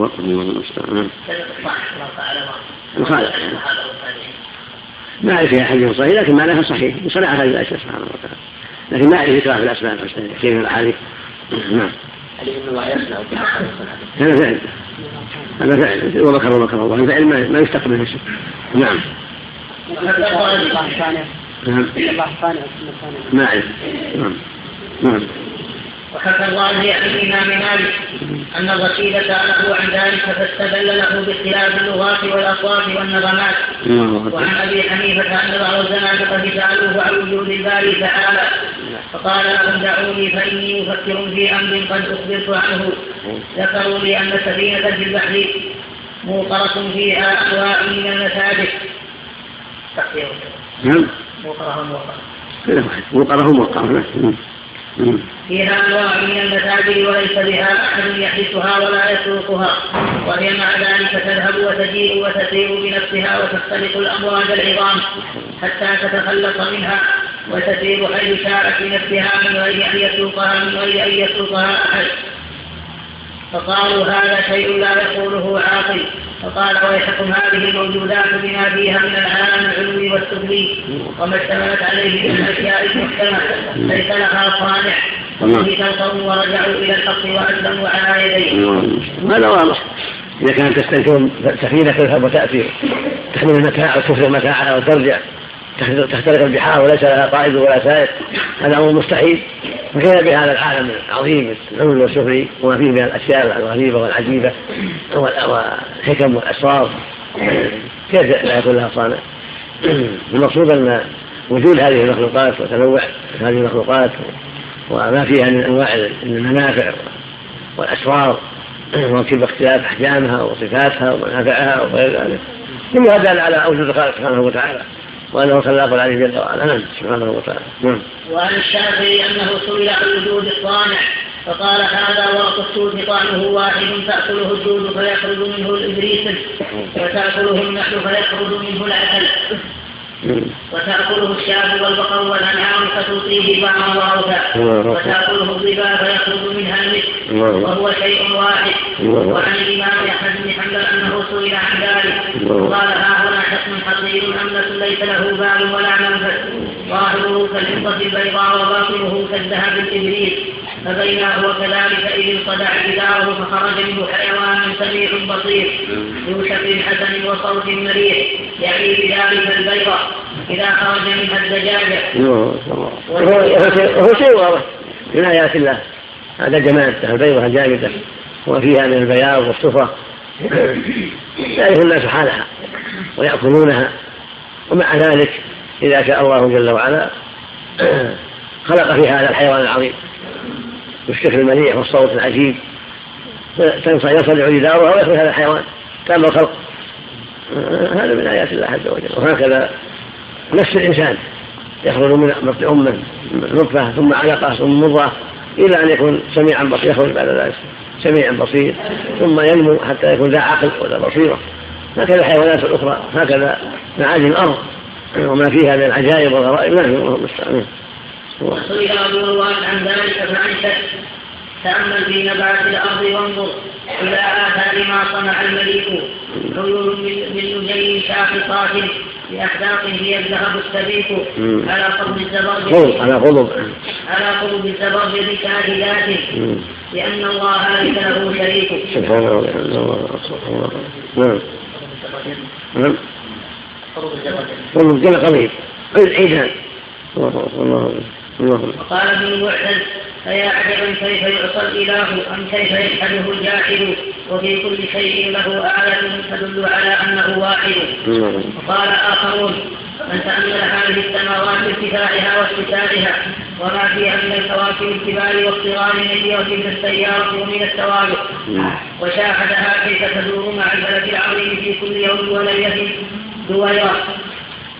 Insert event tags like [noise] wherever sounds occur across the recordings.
وقف الله المستعان مخالف ما أعرف فيها حديث صحيح لكن معناها صحيح. بصناعة هذه الأشياء سبحانه وتعالى. لكن ما أعرف إكراه في الأسماء كثير من الأحاديث؟ نعم. هذا فعل. هذا فعل. ومكر ومكر الله. الفعل ما يشتق منه شيء نعم. نعم. ما أعرف نعم. نعم. وحكى الله عن الإمام مالك أن الرشيد سأله عن ذلك فاستدل له باختلاف اللغات والأصوات والنظمات وعن أبي حنيفة أن بعض الزنادقة سألوه عن وجود الباري تعالى. فقال لهم دعوني فإني أفكر في أمر قد أخبرت عنه. ذكروا لي أن سفينة في البحر موقرة فيها أنواع من المساجد. نعم. موقرة موقرة. موقرة موقرة. فيها انواع من المساجد وليس بها أحد يحدثها ولا يسوقها. وهي مع ذلك تذهب وتجيء وتسير بنفسها وتختلط الأمواج العظام حتى تتخلص منها. وتسير حيث شاءت بنفسها من غير أن يسوقها من غير أن يسوقها أحد. فقالوا هذا شيء لا يقوله عاقل. فقال ويحكم هذه الموجودات بما فيها من العالم العلوي والسفلي وما اشتملت عليه من الأشياء المحكمة ليس لها وفي القوم ورجعوا إلى الحق وأسلموا على يديه. هذا واضح. إذا كانت تستنكر سفينه تذهب وتاتي تحمل المتاع وتفرغ متاعها وترجع تخترق البحار وليس لها قائد ولا سائق هذا أمر مستحيل. فكيف بهذا العالم العظيم؟ العلو والسفلي وما فيه من الأشياء الغريبة والعجيبة والحكم والأسرار. كيف لا يكون لها صانع؟ المقصود أن وجود هذه المخلوقات وتنوع هذه المخلوقات وما فيها من أنواع المنافع والأسرار وكيف اختلاف أحجامها وصفاتها ومنافعها وغير ذلك. كل هذا على اوجود الخالق سبحانه وتعالى. وأنه خلاق العلي جل وعلا. نعم سبحانه وتعالى. نعم. وعن الشافعي أنه سئل عن وجود الصانع فقال هذا ورق السود طعمه واحد تاكله الجود فيخرج منه الإبريس وتأكله النحل فيخرج منه العسل. وتأكله الشاة والبقر والأنعام فتلقيه بعضا وأوفى. وتأكله الظبا فيخرج منها المسك وهو شيء واحد. وعن الإمام أحمد بن حنبل أنه سئل عن ذلك. قال ها هنا حكم حصير أمنة ليس له بال ولا منفذ. ظاهره كالفضة البيضاء وباطنه كالذهب الإبريق. فبينا هو كذلك إذ انصدع جداره فخرج منه حيوان سميع بصير. ذو شكل حسن وصوت مريح. يعني بذلك البيضة إذا خرج منها الدجاجة. وهو شيء واضح. من آيات الله. هذا جمال البيضة الجامدة وفيها من البياض والصفة. يعرف الناس حالها ويأكلونها. ومع ذلك إذا شاء الله جل وعلا [coughs] خلق في هذا الحيوان العظيم. بالشكل المليح والصوت العجيب. ينصدع جدارها ويخرج هذا الحيوان. كما الخلق. هذا من آيات الله عز وجل. وهكذا نفس الإنسان يخرج من بطن أمه نطفة ثم علقة ثم مضغة إلى أن يكون سميعا بصير يخرج بعد ذلك سميعا بصير ثم ينمو حتى يكون ذا عقل وذا بصيرة. هكذا الحيوانات الأخرى هكذا معادن الأرض وما فيها من العجائب والغرائب لا الله المستعان. وسئل أبو روان عن ذلك فأنشد تأمل في نبات الأرض وانظر. إلى آثار ما صنع المليك عيون من نجي شاخصات بأحداق هي الذهب السبيك على قرب الزبرجد على قرب على قرب الزبرجد كاهلات لأن الله ليس له شريك. سبحانه وتعالى نعم. نعم. قرب الزبرجد قريب عيدان. الله وقال ابن المعتز فيا عجبا كيف يعصى الإله أم كيف يجحده الجاحد وفي كل شيء له آية تدل على أنه واحد. وقال آخرون من تأمل هذه السماوات ارتفاعها واتساعها وما فيها من الكواكب الكبار والصغار من السيارة ومن التوابع. وشاهدها كيف تدور مع الفلك العظيم في كل يوم وليلة دويرة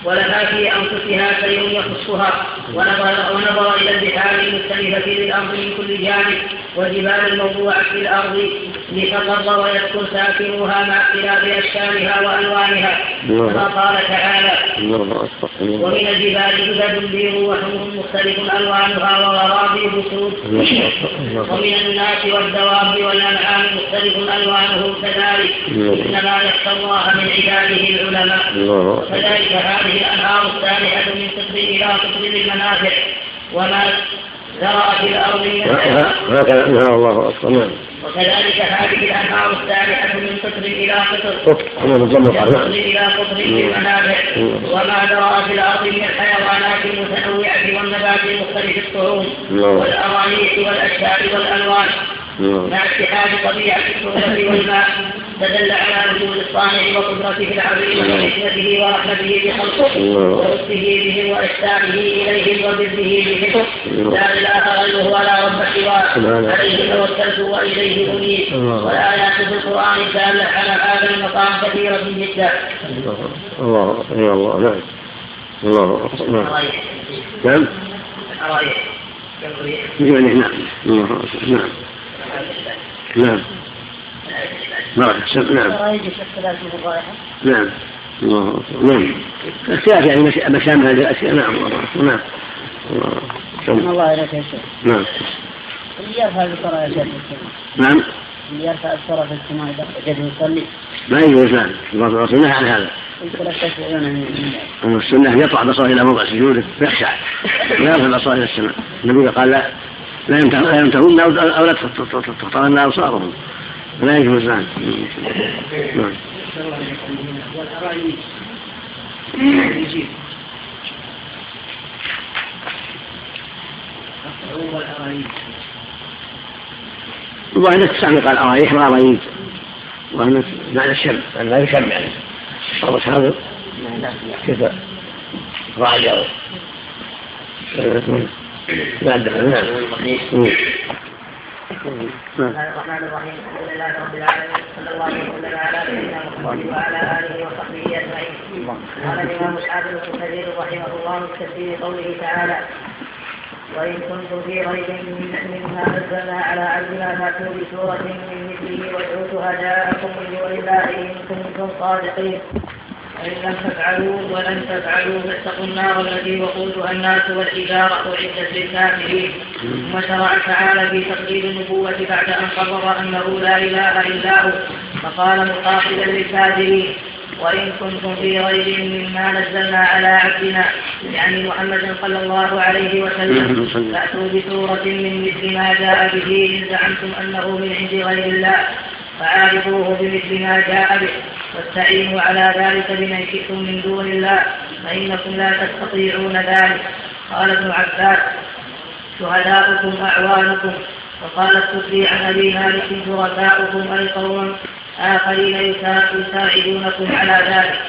ولها في أنفسها شيء يخصها. ونظر, ونظر إلى البحار المختلفة للأرض من كل جانب والجبال الموضوعة في الأرض لتقر ويسكن ساكنوها مع اختلاف أشكالها وألوانها. كما قال تعالى ومن الجبال جبل بيض وحمر مختلف ألوانها وغرابي بسود ومن الناس والدواب والأنعام مختلف ألوانه كذلك. إنما يخشى الله من عباده العلماء. وكذلك هذه الأنهار السابحة من قطر إلى قطر للمنافع وما ذرأ في الأرض هكذا نهى الله أكبر نعم. وكذلك هذه الأنهار السابحة من قطر إلى قطر قطر من قطر إلى قطر للمنافع وما ذرأ في الأرض من الحيوانات المتنوعة والنبات المختلف الطعوم والأرانيح والأشجار والألوان. مع اتحاد طبيعة التربة والماء. فدل على وجود الصانع وقدرته العظيمة وحكمته ورحمته بخلقه ولطفه بهم وإحسانه إليهم وبره بهم. لا إله غيره ولا رب سواه. عليه توكلت وإليه أنيب. والآيات في القرآن الدالة على هذا المقام كثيرة جدا. الله الله. نعم. الله نعم. نعم. نعم. نعم. نعم. نعم نعم نعم الله نعم اختلاف يعني مسام هذه الاشياء نعم نعم الله الله اليك يا شيخ نعم اللي يرفع الصلاة يا شيخ نعم اللي يرفع الصلاة في السماء وجده يصلي ما يجوز نعم الرسول نهى عن هذا السنة يطلع بصره إلى موضع سجوده فيخشع لا يرفع بصره إلى السماء النبي قال لا لا ينتهون أو لا تخطرن أبصارهم لا يجوز نعم. وأن تستعمق الأرايح آه، والأرايد آه، وأن معنى الشم أن لا يشم يعني. الصوت هذا كيف؟ راجع. ما أدري نعم. الرحمن الرحيم. الحمد لله رب العالمين صلى الله وسلم على سيدنا محمد وعلى اله وصحبه اجمعين قال الامام الحافظ ابن كثير رحمه الله في تفسير قوله تعالى وإن كنتم في ريب مما نزلنا على عبدنا فأتوا بسورة من مثله وادعوا شهداءكم من دون الله إن كنتم صادقين فإن لم تفعلوا ولن تفعلوا فاتقوا النار التي وقودها الناس والحجارة أعدت للكافرين. ثم شرع تعالى في تقليد النبوة بعد أن قرر أنه لا إله إلا هو فقال مقاتلا للكافرين وإن كنتم في ريب مما نزلنا على عبدنا يعني محمد صلى الله عليه وسلم. فأتوا بسورة من مثل ما جاء به إن زعمتم أنه من عند غير الله فعارضوه بمثل ما جاء به. واستعينوا على ذلك بمن شئتم من دون الله فإنكم لا تستطيعون ذلك. قال ابن عباس شهداؤكم أعوانكم. وقال السدي عن أبي مالك شركاؤكم أي قوم آخرين يساعدونكم على ذلك.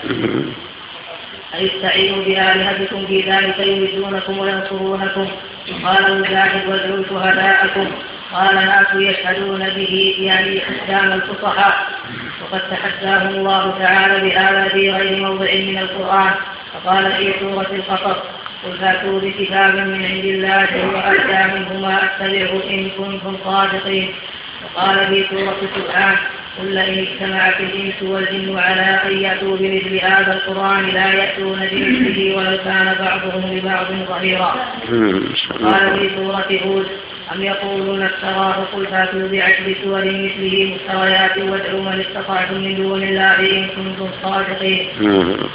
أي استعينوا بآلهتكم في ذلك يمدونكم وينصرونكم. قال مجاهد وادعوا شهداءكم. قال ناس يشهدون به يعني حكام الفصحاء. وقد تحداهم الله تعالى بهذا في غير موضع من القرآن فقال في سورة القصص قل فأتوا بكتاب من عند الله هو أهدى منهما أتبعه إن كنتم صادقين. وقال في سورة سبحان قل لئن اجتمعت الإنس والجن على أن يأتوا بمثل هذا القرآن لا يأتون بمثله ولو كان بعضهم لبعض ظهيرا. قال في سورة هود أم يقولون افتراه قل فاتوا بعشر سور مثله مفتريات وادعوا من استطعتم من دون الله إن كنتم صادقين.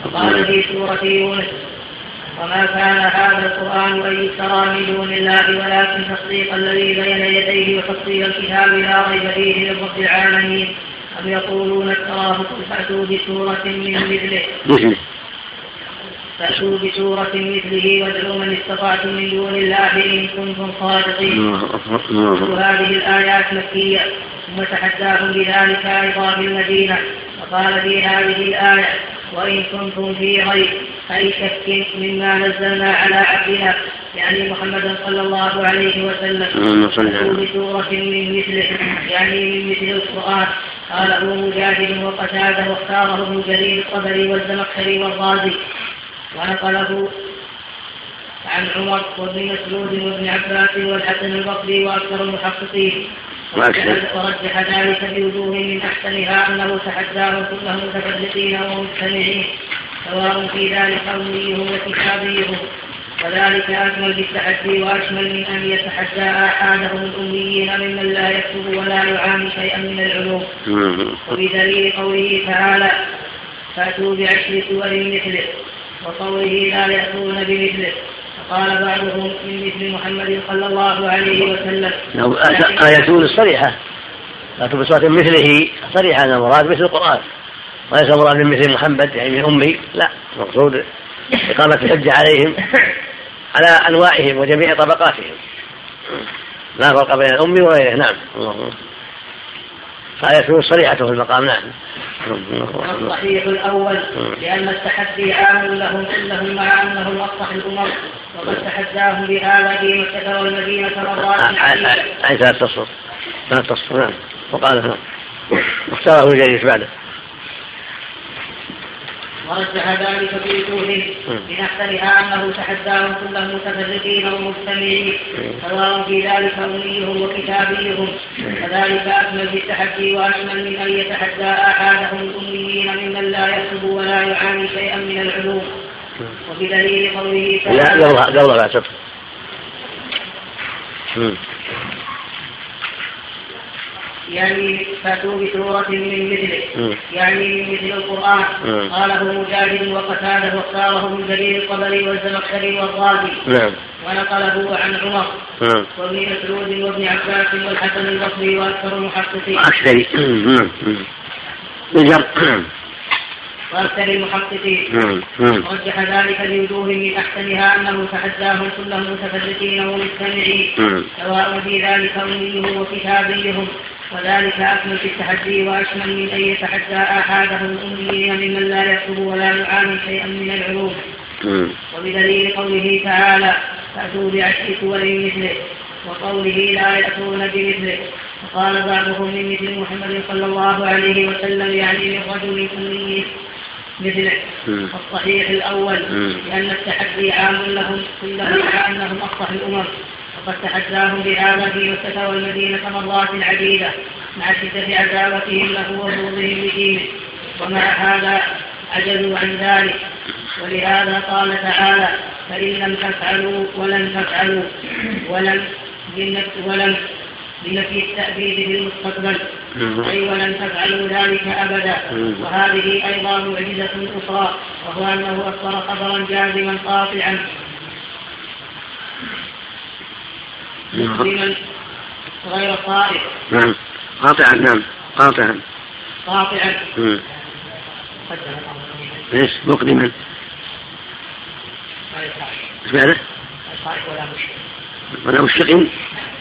وقال في سورة يونس وما كان هذا القرآن أن يفترى من دون الله ولكن تصديق الذي بين يديه وتفصيل الكتاب لا ريب فيه لرب العالمين. أم يقولون افتراه قل فأتوا بسورة من مثله؟ فأتوا بسورة مثله وادعوا من استطعتم من دون الله إن كنتم صادقين. هذه الآيات مكية ثم تحداهم بذلك أيضا في المدينة. وقال في هذه الآية وإن كنتم في ريب أي شك مما نزلنا على عبدنا يعني محمد صلى الله عليه وسلم. بسورة من مثله يعني من مثل القرآن. قاله مجاهد وقتاده واختاره ابن جرير الطبري والزمخشري والرازي. ونقله عن عمر وابن مسعود وابن عباس والحسن البصري وأكثر المحققين. ورجح ذلك بوجوه من أحسنها أنه تحداهم كلهم متفرقين ومجتمعين سواء في ذلك امنيهم وكتابيهم. وذلك أكمل بالتحدي وأشمل من أن يتحدى آحادهم الأميين ممن لا يكتب ولا يعاني شيئا من العلوم. وبدليل قوله تعالى فأتوا بعشر سور مثله. وقوله لا يأتون بمثله. فقال بعضهم من مثل محمد صلى الله عليه وسلم. نعم، آية الصريحة. فأتوا بصورة مثله صريحة أن المراد مثل القرآن. وليس المراد من مثل محمد يعني من أمي. لا المقصود إقامة الحجة عليهم على أنواعهم وجميع طبقاتهم. لا فرق بين الأم وغيره. نعم. فآية صريحة في المقام نعم. الصحيح الأول لأن التحدي عام لهم كلهم مع أنه أصلح الأمر وقد تحداهم بهذا في مكة والمدينة مرات عن ثلاث تصفر ثلاث تصفر نعم. وقال نعم. واختاره الجليس بعده. ورجح ذلك في وجوه من احسنها أنه تحداهم كلهم متفرقين ومجتمعين سواء في ذلك امنيهم وكتابيهم. وذلك أكمل في التحدي واشمل من أن يتحدى احادهم الأميين ممن لا يكتب ولا يعاني شيئا من العلوم. وبدليل قوله تعالى لا قبل بعد يعني فاتوا بسورة من مثله. يعني من مثل القرآن. قاله مجاهد وقتاده واختاره ابن جرير الطبري والزمخشري والرازي. نعم. ونقله عن عمر. نعم. وابن مسعود وابن عباس والحسن البصري وأكثر المحققين. أكثر وأكثر المحققين. رجح ذلك بوجوه من أحسنها أنه تحداهم كلهم متفرقين ومجتمعين سواء في ذلك أمنيهم وكتابيهم. وذلك أكمل في التحدي وأشمل من أن يتحدى آحادهم الأميين ممن لا يكتب ولا يعاني شيئا من العلوم. وبدليل قوله تعالى فأتوا بعشر سور مثله وقوله لا يأتون بمثله وقال بعضهم من مثل محمد صلى الله عليه وسلم يعني من رجل أمي مثله الصحيح الأول لأن التحدي عام لهم كلهم كأنهم أصلح الأمم. وقد تحداهم في مكة والمدينة مرات عديدة مع شدة عداوتهم له وبغضهم لدينه. ومع هذا عجزوا عن ذلك. ولهذا قال تعالى فإن لم تفعلوا ولن تفعلوا ولم ولم بنفي التأبيد في المستقبل أي ولن تفعلوا ذلك أبدا. وهذه أيضا معجزة أخرى وهو أنه أصدر خبرا جازما قاطعا مسلما غير صائب نعم. قاطعا نعم. قاطعا. قاطعا. إيش؟ مقدما إيش معنى؟ ولا مشفق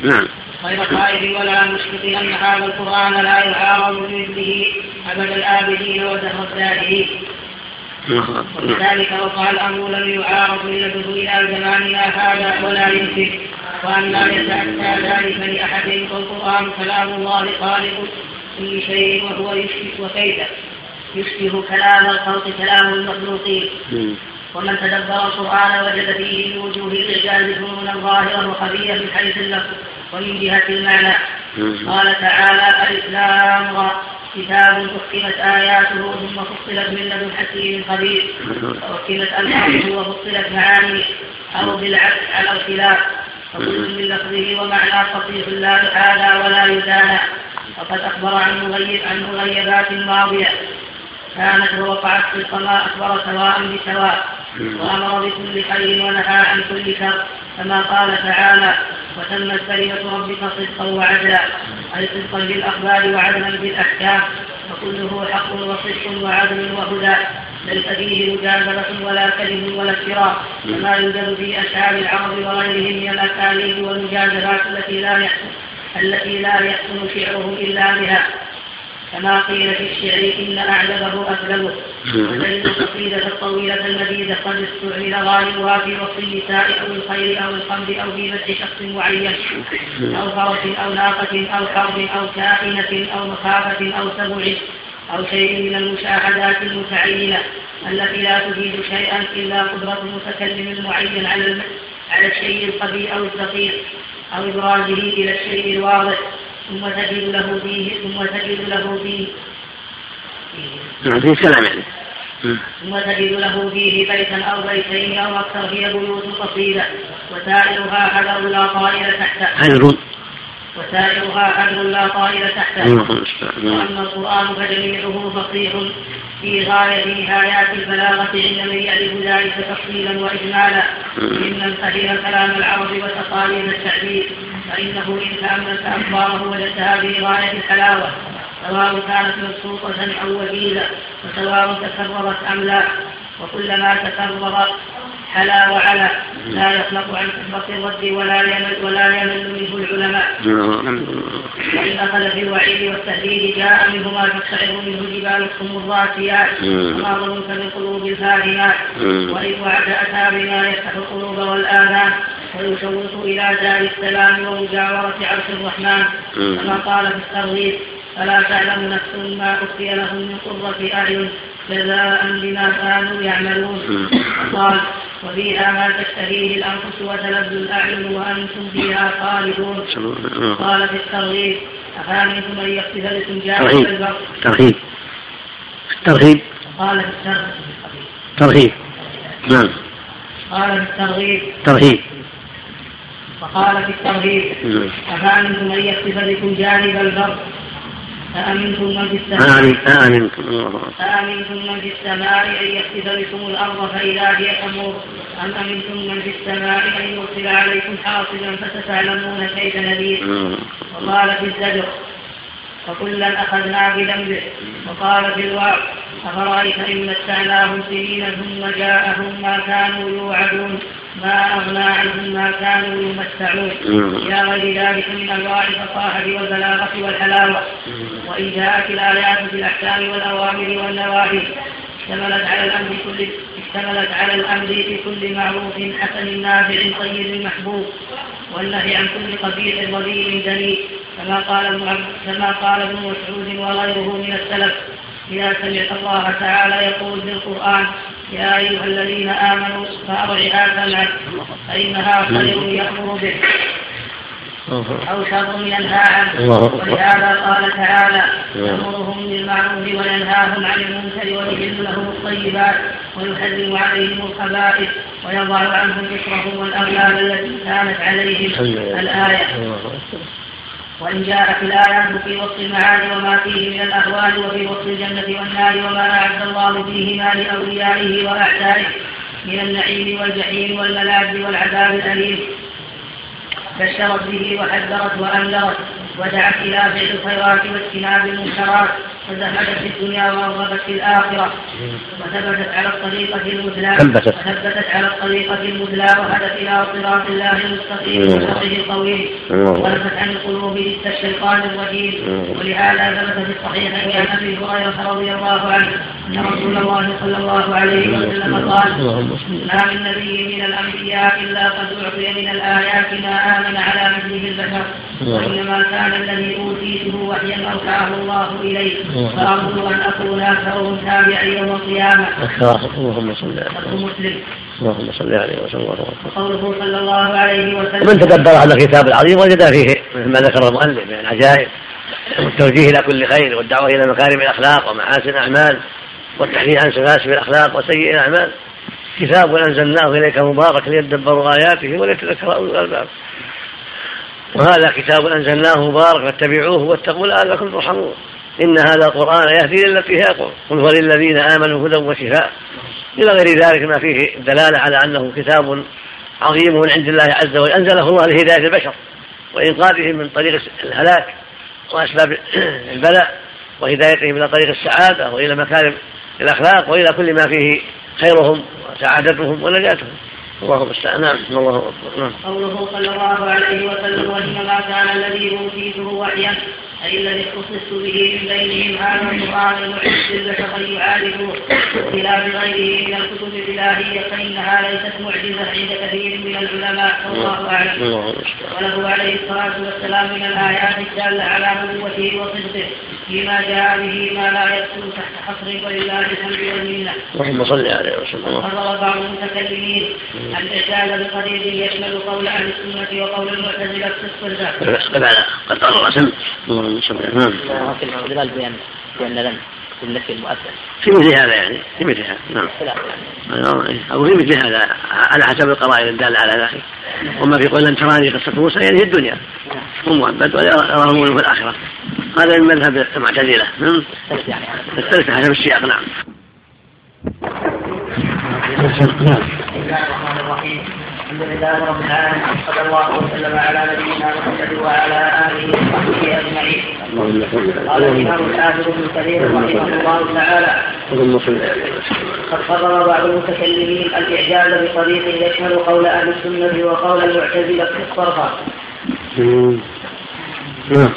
نعم. غير خائف ولا مشفق ان هذا القرآن لا يعارض بمثله أبد الآبدين ودهر الدائرين ولذلك وقع الأمر لم يعارض ملته إلى زماننا هذا ولا يمكن وأن لا يتأتى ذلك لأحد فالقرآن كلام الله خالق كل شيء وهو يشبه وكيف؟ يشبه كلام الخلق كلام المخلوقين. ومن تدبر القرآن وجد فيه من وجوه الإعجاز فنونا ظاهرا وخبيرا من حيث اللفظ ومن جهة المعنى. قال تعالى الإسلام كتاب أحكمت آياته ثم فصلت من لدن حكيم خبير وأحكمت ألفاظه وفصلت معانيه. أو بالعكس على الخلاف. فكل من لفظه ومعناه فصيح لا يحالى ولا يدانى وقد أخبر عن مغيب عن مغيبات ماضية. كانت ووقعت في السماء أخبر سواء بسواء. وأمر بكل خير ونهى عن كل شر. كما قال تعالى وتمت كلمة ربك صدقا وعدلا أي صدقا بالأخبار وعدلا بالأحكام وكله حق وصدق وعدل وهدى ليس فيه مجادلة ولا كذب ولا افتراء كما يوجد في أشعار العرب وغيرهم من الأساليب والمجادلات التي لا يحسن التي لا يحسن شعره إلا بها. كما قيل في الشعر إن أعجبه أكذبه وتجد القصيدة الطويلة المديدة قد استعمل غالبها في وصف النساء أو الخير أو الخمر أو في مدح شخص معين. أو فرس أو ناقة أو حرب أو كائنة أو مخافة أو سبع أو شيء من المشاهدات المتعينة التي لا تفيد شيئا إلا قدرة المتكلم المعين على على الشيء الخفي أو الدقيق أو إبرازه إلى الشيء الواضح. ثم تجد له فيه ثم تجد له فيه. نعم فيه كلام يعني. ثم تجد له فيه بيتا أو بيتين أو أكثر هي بيوت قصيدة وسائرها حذر لا طائر تحته حذر وسائرها حذر لا طائر تحته. وأما القرآن فجميعه فصيح في غاية نهايات البلاغة عند من يعرف ذلك تفصيلا وإجمالا. ممن فهم كلام العرب وتقاليد التعبير فإنه إن تأملت أخباره وجدتها في غاية الحلاوة سواء كانت مبسوطة أو وجيزة وسواء تكررت أم لا وكلما تكرر حلا وعلا لا يخلق عن كثرة الرد ولا يمل ولا يمل منه العلماء. وإن أخذ في الوعيد والتهديد جاء منه ما تقشعر منه جبال الصم الراسيات. وما ظننت من قلوب الفاهمات وإن وعد أتى بما يفتح القلوب والآذان ويشوق إلى دار السلام ومجاورة عرش الرحمن. كما قال في الترغيب فلا تعلم نفس ما أخفي لهم من قرة أعين جزاء بما كانوا يعملون. قال وفيها ما تشتهيه الأنفس وتلذ الأعين وأنتم فيها خالدون. قال في الترغيب أفامنكم أن يقتل لكم جانب البر ترغيب. الترغيب قال في الترغيب. ترغيب. نعم. قال في الترغيب. ترغيب. وقال في الترغيب أفامنكم أن يقتل لكم جانب البر أأمنتم من في السماء. أأمنتم أأمنتم من في السماء أن يخسف بكم الأرض فإذا هي تمور أم أمنتم من في السماء أن يرسل عليكم حاصبا فستعلمون كيف نذير. وقال في الزجر فكلا أخذنا بذنبه. وقال في الوعظ أفرأيت إن متعناهم سنين ثم جاءهم ما كانوا يوعدون. ما أغنى عنهم ما كانوا يمتعون. إلى غير ذلك من أنواع الفصاحة والبلاغة والحلاوة. وإن جاءت الآيات في الأحكام والأوامر والنواهي اشتملت على الأمر كل اشتملت على الأمر بكل معروف حسن نافع طيب محبوب. والنهي عن كل قبيح رذيل دنيء كما قال كما قال ابن مسعود وغيره من السلف إذا سمعت الله تعالى يقول في القرآن يا أيها الذين آمنوا فأرعها سمعك فإنها خير يأمر به. أو شر ينهى عنه ولهذا قال تعالى يأمرهم بالمعروف وينهاهم عن المنكر ويحل لهم الطيبات ويحرم عليهم الخبائث ويضع عنهم إثرهم والأغلال التي كانت عليهم الآية. وإن جاءت الآيات في وصف المعاد وما فيه من الأهوال وفي وصف الجنة والنار وما أعد الله فيهما لأوليائه وأعدائه من النعيم والجحيم والملاذ والعذاب الأليم. بشرت به وحذرت وأنذرت ودعت إلى فعل الخيرات واجتناب المنكرات. وزهدت في الدنيا ورغبت في الآخرة وثبتت على الطريقة المثلى وثبتت على الطريقة المثلى وهدت إلى صراط الله المستقيم وسطه القويم. ولفت عن القلوب جث الشيطان الرجيم. ولهذا ثبت في الصحيح عن أبي هريرة رضي الله عنه أن رسول الله صلى الله عليه وسلم قال ما من نبي من الأنبياء إلا قد أعطي من الآيات ما آمن على مثله البشر وإنما كان الذي أوتيته وحيا أوحاه الله إليه فأرجو أن أكون أكثرهم تابعا يوم القيامة. اللهم صل على مسلم. اللهم صل عليه وسلم وقوله صلى الله عليه وسلم ومن تدبر هذا الكتاب العظيم وجد فيه مثل ما ذكر المؤلف من العجائب والتوجيه إلى كل خير والدعوة إلى مكارم الأخلاق ومحاسن الأعمال. والتحذير عن سفاسف الأخلاق وسيء الأعمال. كتاب أنزلناه إليك مبارك ليدبروا آياته وليتذكر أولو الألباب. وهذا كتاب أنزلناه مبارك فاتبعوه واتقوا لعلكم ترحمون. إن هذا القرآن يهدي للتي هي قل هو للذين آمنوا هدى وشفاء. إلى غير ذلك ما فيه دلالة على أنه كتاب عظيم من عند الله عز وجل. أنزله الله لهداية البشر وإنقاذهم من طريق الهلاك وأسباب البلاء وهدايتهم إلى طريق السعادة وإلى مكارم الأخلاق وإلى كل ما فيه خيرهم وسعادتهم ونجاتهم الله المستعان نعم الله اكبر نعم. قوله صلى الله عليه وسلم وانما كان الذي أوتيته وحيا أي الذي اختصصت به من بينهم هذا القرآن المعز البشر يعالجوه بخلاف غيره من الكتب الإلهية فإنها ليست معجزة عند كثير من العلماء. والله أعلم. وله عليه الصلاة والسلام من الآيات الدالة على نبوته وصدقه. فيما جاء به ما لا يدخل تحت حصر ولله الحمد والمنة. اللهم صل عليه وسلم. قرر بعض المتكلمين الاعجاز بقريب يشمل قول أهل السنة وقول المعتزلة في الصلاه. قد قد قرر سن. اللهم صل نعم. بأن بأن في النفي المؤثر. في مثل هذا يعني في مثل هذا نعم. أو في مثل هذا على حسب القرائن الدالة على ذلك. وما في قول لن تراني قصة موسى يعني في الدنيا. هو مؤبد ولا يراه في الآخرة. هذا من مذهب المعتزلة نعم يختلف حسب السياق نعم نعم بسم الله الرحمن الرحيم الحمد لله رب العالمين صلى الله وسلم على نبينا محمد وعلى آله وصحبه أجمعين. قال الإمام الحافظ ابن كثير رحمه الله تعالى. قد قرر بعض المتكلمين الإعجاز بطريق يشمل قول أهل السنة وقول المعتزلة في الصرفة. نعم.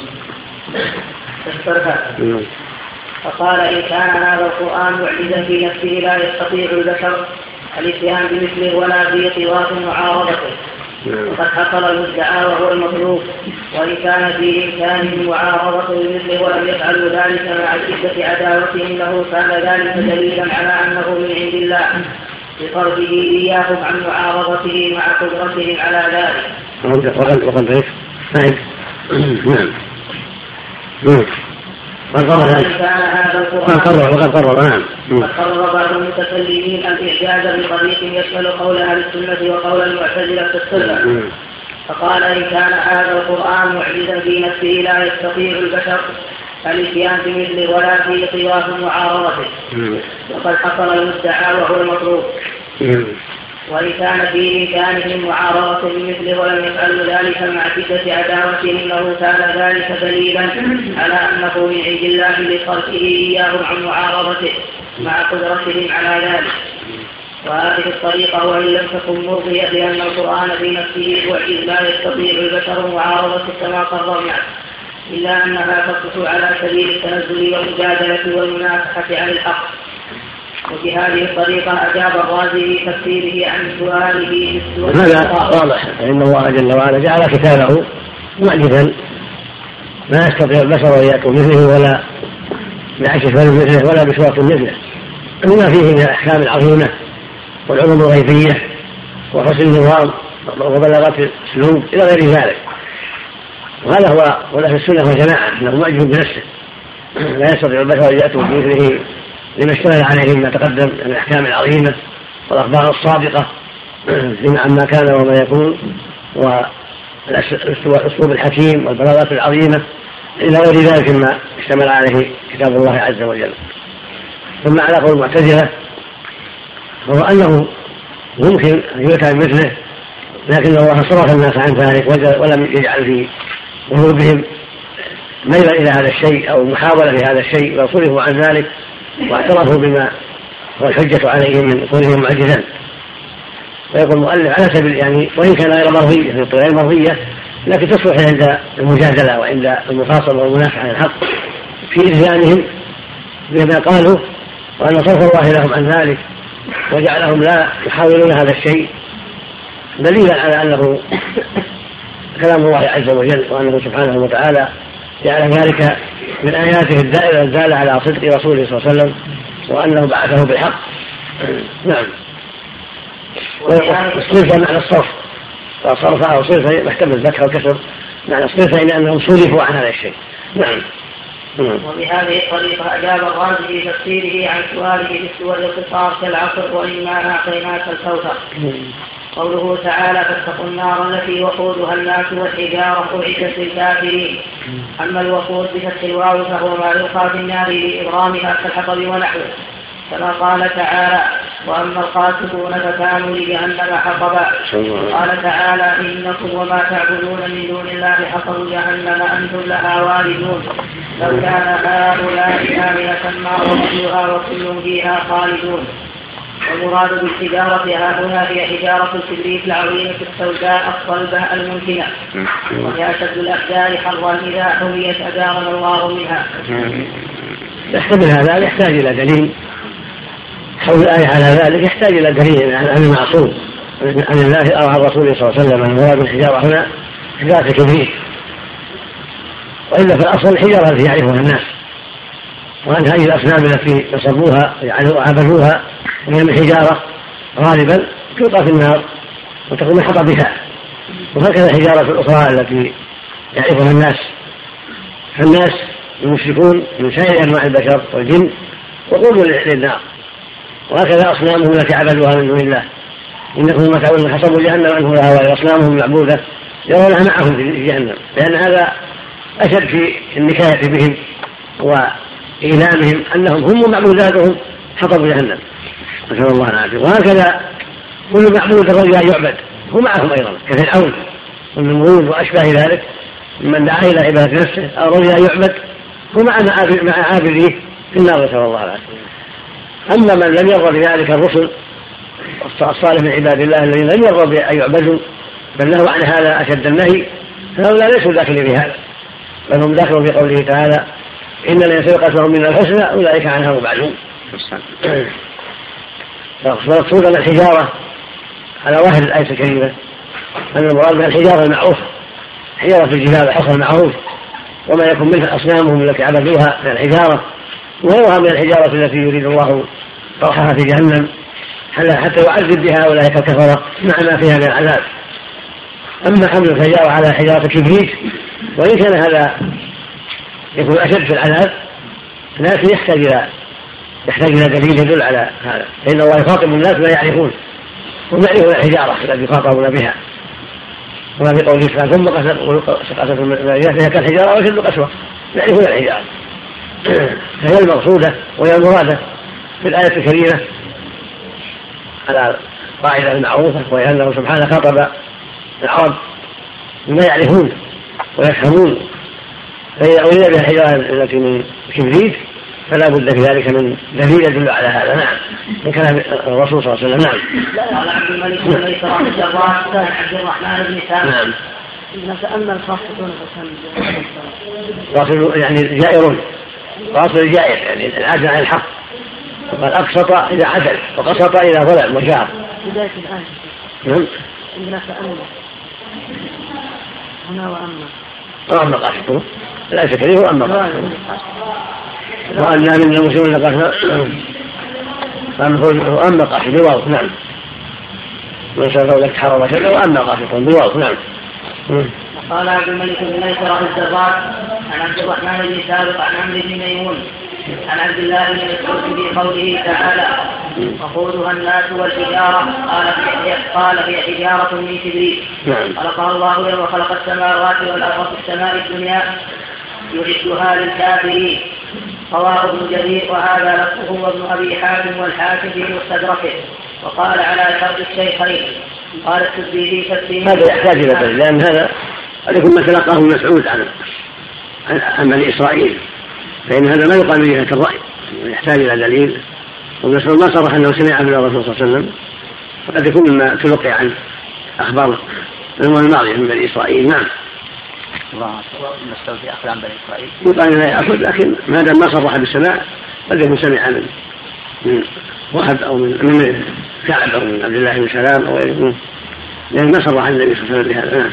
فقال إن كان هذا القرآن معجزا في نفسه لا يستطيع البشر الاتهام بمثله ولا في طواف معارضته وقد حصل المدعى وهو المطلوب وإن كان في إمكانه معارضة بمثله ولم يفعلوا ذلك مع شدة عداوتهم له كان ذلك دليلا على أنه من عند الله بطرده إياهم عن معارضته مع قدرتهم على ذلك. وقد وقد إيش؟ [clears throat] نعم. نعم. قد قرر قد قرر وقد قرر نعم. قد قرر بعض المتكلمين الاعجاز بطريق يشمل قول أهل السنة وقول المعتزلة في السنة. فقال إن كان هذا القرآن معجزا في نفسه لا يستطيع البشر الإتيان بمثله ولا في طواف معارضته وقد حصل المدعى وهو المطلوب. وإن كان في إمكانهم معارضة بمثله ولم يفعلوا ذلك مع شدة عداوتهم له كان ذلك دليلا على أنه من عند الله لصرفه إياهم عن معارضته مع قدرتهم على ذلك. وهذه الطريقة وإن لم تكن مرضية لأن القرآن في نفسه معجز لا يستطيع البشر معارضته كما قررنا إلا أنها تصلح على سبيل التنزل والمجادلة والمنافحة عن الحق. وبهذه الطريقة أجاب الرازي في تفسيره عن سؤاله هذا واضح فإن الله جل وعلا جعل كتابه معجزا. ما يستطيع البشر أن يأتوا مثله ولا بعكس مثله ولا بسواق مثله. لما فيه من الأحكام العظيمة والعلوم الغيبية وحسن النظام وبلاغة الأسلوب إلى غير ذلك. وهذا هو ولا في السنة والجماعة أنه معجز بنفسه. لا يستطيع البشر أن يأتوا بمثله لما اشتمل عليه مما تقدم من الأحكام العظيمة والأخبار الصادقة فيما عما كان وما يكون والاسلوب الحكيم والبلاغات العظيمة إلى غير ذلك مما اشتمل عليه كتاب الله عز وجل. ثم على قول المعتزلة وهو أنه ممكن أن يؤتى بمثله لكن الله صرف الناس عن ذلك ولم يجعل في قلوبهم ميلا إلى هذا الشيء أو محاولة في هذا الشيء بل صرفوا عن ذلك واعترفوا بما هو الحجة عليهم من كونهم معجزا ويقول المؤلف على سبيل يعني وإن كان غير مرضية في غير مرضية لكن تصلح عند المجادلة وعند المفاصلة والمنافعة عن الحق في إتيانهم بما قالوا وأن صرف الله لهم عن ذلك وجعلهم لا يحاولون هذا الشيء. دليلا على أنه كلام الله عز وجل وأنه سبحانه وتعالى جعل ذلك من آياته الدائرة الدالة على صدق رسوله صلى الله عليه وسلم وأنه بعثه بالحق. نعم. والصرف معنى الصرف. فصرف أو صرف محتمل الفتح والكسر. معنى الصرف لأنهم صرفوا عن هذا الشيء. نعم. وبهذه الطريقة أجاب الرازي في تفسيره عن سؤاله بالسور القصار كالعصر وإنا أعطيناك الكوثر. قوله تعالى فاتقوا النار التي وقودها الناس والحجارة أعدت للكافرين. أما الوقود بفتح الواو فهو ما يلقى في النار لإبرامها كالحطب ونحوه. كما قال تعالى وأما القاسطون فكانوا لجهنم حطبا. قال تعالى إنكم وما تعبدون من دون الله حطب جهنم أنتم لها واردون. لو كان هؤلاء آلهة ما وردوها وكل فيها خالدون. والمراد بالحجارة هنا هي حجارة الكبريت العظيمة السوداء الصلبة الممكنة. وهي أشد الأحجار حرا إذا حميت أجارنا الله منها. يحتمل هذا يحتاج إلى دليل. حول الآية على ذلك يحتاج إلى دليل عن المعصوم. عن الله أو عن رسوله صلى الله عليه وسلم المراد بالحجارة هنا حجارة الكبريت وإلا في الأصل الحجارة التي يعرفها الناس. وأن هذه الأصنام التي نصبوها وعبدوها وهي من حجارة غالبا تلقى في النار وتكون من حطبها وهكذا الحجارة الأخرى التي يعرفها الناس. فالناس المشركون من سائر أنواع البشر والجن وقود للنار. وهكذا أصنامهم التي عبدوها من دون الله. إنكم تعبدون حسبوا جهنم أنه لها وأصنامهم المعبودة. يرونها معهم في جهنم لأن هذا أشد في النكاية بهم وإيلامهم أنهم هم معبوداتهم حطبوا جهنم. نسأل الله العافية. وهكذا كل معبود الرجل أن يعبد هو معهم أيضا كفرعون والنمرود وأشباه ذلك من دعا إلى عبادة نفسه أو رجل أن يعبد هو مع مع عابديه في النار نسأل الله العافية. أما من لم يرضى بذلك الرسل الصالح من عباد الله الذين لم يرضوا بأن يعبدوا بل له عن هذا أشد النهي فهؤلاء ليسوا داخلين في هذا بل هم داخلون في قوله تعالى إن الذين سبقت لهم من الحسنى أولئك عنها مبعدون. فالمقصود أن الحجارة على ظاهر الآية الكريمة أن المراد من الحجارة المعروفة حجارة الجبال الحصى المعروف وما يكون منها أصنامهم التي عبدوها من الحجارة. وغيرها من الحجارة التي يريد الله طرحها في جهنم حتى يعذب بها أولئك الكفرة مع ما فيها من العذاب أما حمل الحجارة على حجارة الكبريت وإن كان هذا يكون أشد في العذاب لكن يحتاج إلى يحتاج إلى دليل يدل على هذا فإن الله يخاطب الناس ما يعرفون هم يعرفون الحجارة التي يخاطبون بها وما في قوله تعالى ثم قسد المدينة فهي كالحجارة وشد قسوة يعرفون الحجارة [clears throat] فهي المقصودة وهي المرادة في الآية الكريمة على القاعدة المعروفة وهي أنه سبحانه خاطب العرب بما يعرفون ويفهمون. فإذا أريد بالحجارة التي من كبريت فلا بد في ذلك من دليل يدل على هذا. نعم. من كلام الرسول صلى الله عليه وسلم. نعم. قال عبد الملك بن ميسر عن الجراح عبد الرحمن بن سالم نعم نتأمل خاصة يعني جائر. قاصد الجائر يعني العدل عن الحق. وقال أقسط إذا عدل وقسط إذا ظلم وجار بداية الآية نعم. هنا وأما وأما قاسطون الآية الكريمة وأما قاسطون وأنا من المسلمين قاسطون وأما قاسط بواو نعم. من قولك حرم شد وأما قاسطون بواو نعم. قال عبد الملك بن ميسر عن الزراق عن عبد الرحمن بن سابق عن عمرو بن ميمون عن عبد الله بن مسعود في قوله تعالى وقودها الناس والحجارة قال في قال في حجارة من كبريت نعم. خلقها الله يوم خلق السماوات والأرض في السماء الدنيا يعدها للكافرين. رواه ابن جرير وهذا لفظه وابن أبي حاتم والحاكم في مستدركه. وقال على شرط الشيخين قال السدي في تفسيره هذا يحتاج إلى دليل لأن هذا قد يكون ما تلقاه مسعود عن عن بني إسرائيل. فإن هذا ما يقال من جهة الرأي يحتاج إلى دليل. ومسعود ما صرح أنه سمع من الرسول صلى الله عليه وسلم فقد يكون مما تلقي عن أخبار الأمم الماضية من بني إسرائيل. نعم. الله مسعود ياخذ عن بني إسرائيل. يقال لا يأخذ لكن ما دام ما صرح بالسماع قد يكون سمع من من وهب أو من من كعب أو من عبد الله بن سلام أو غيره. لأن ما صرح النبي صلى الله عليه وسلم بهذا. نعم.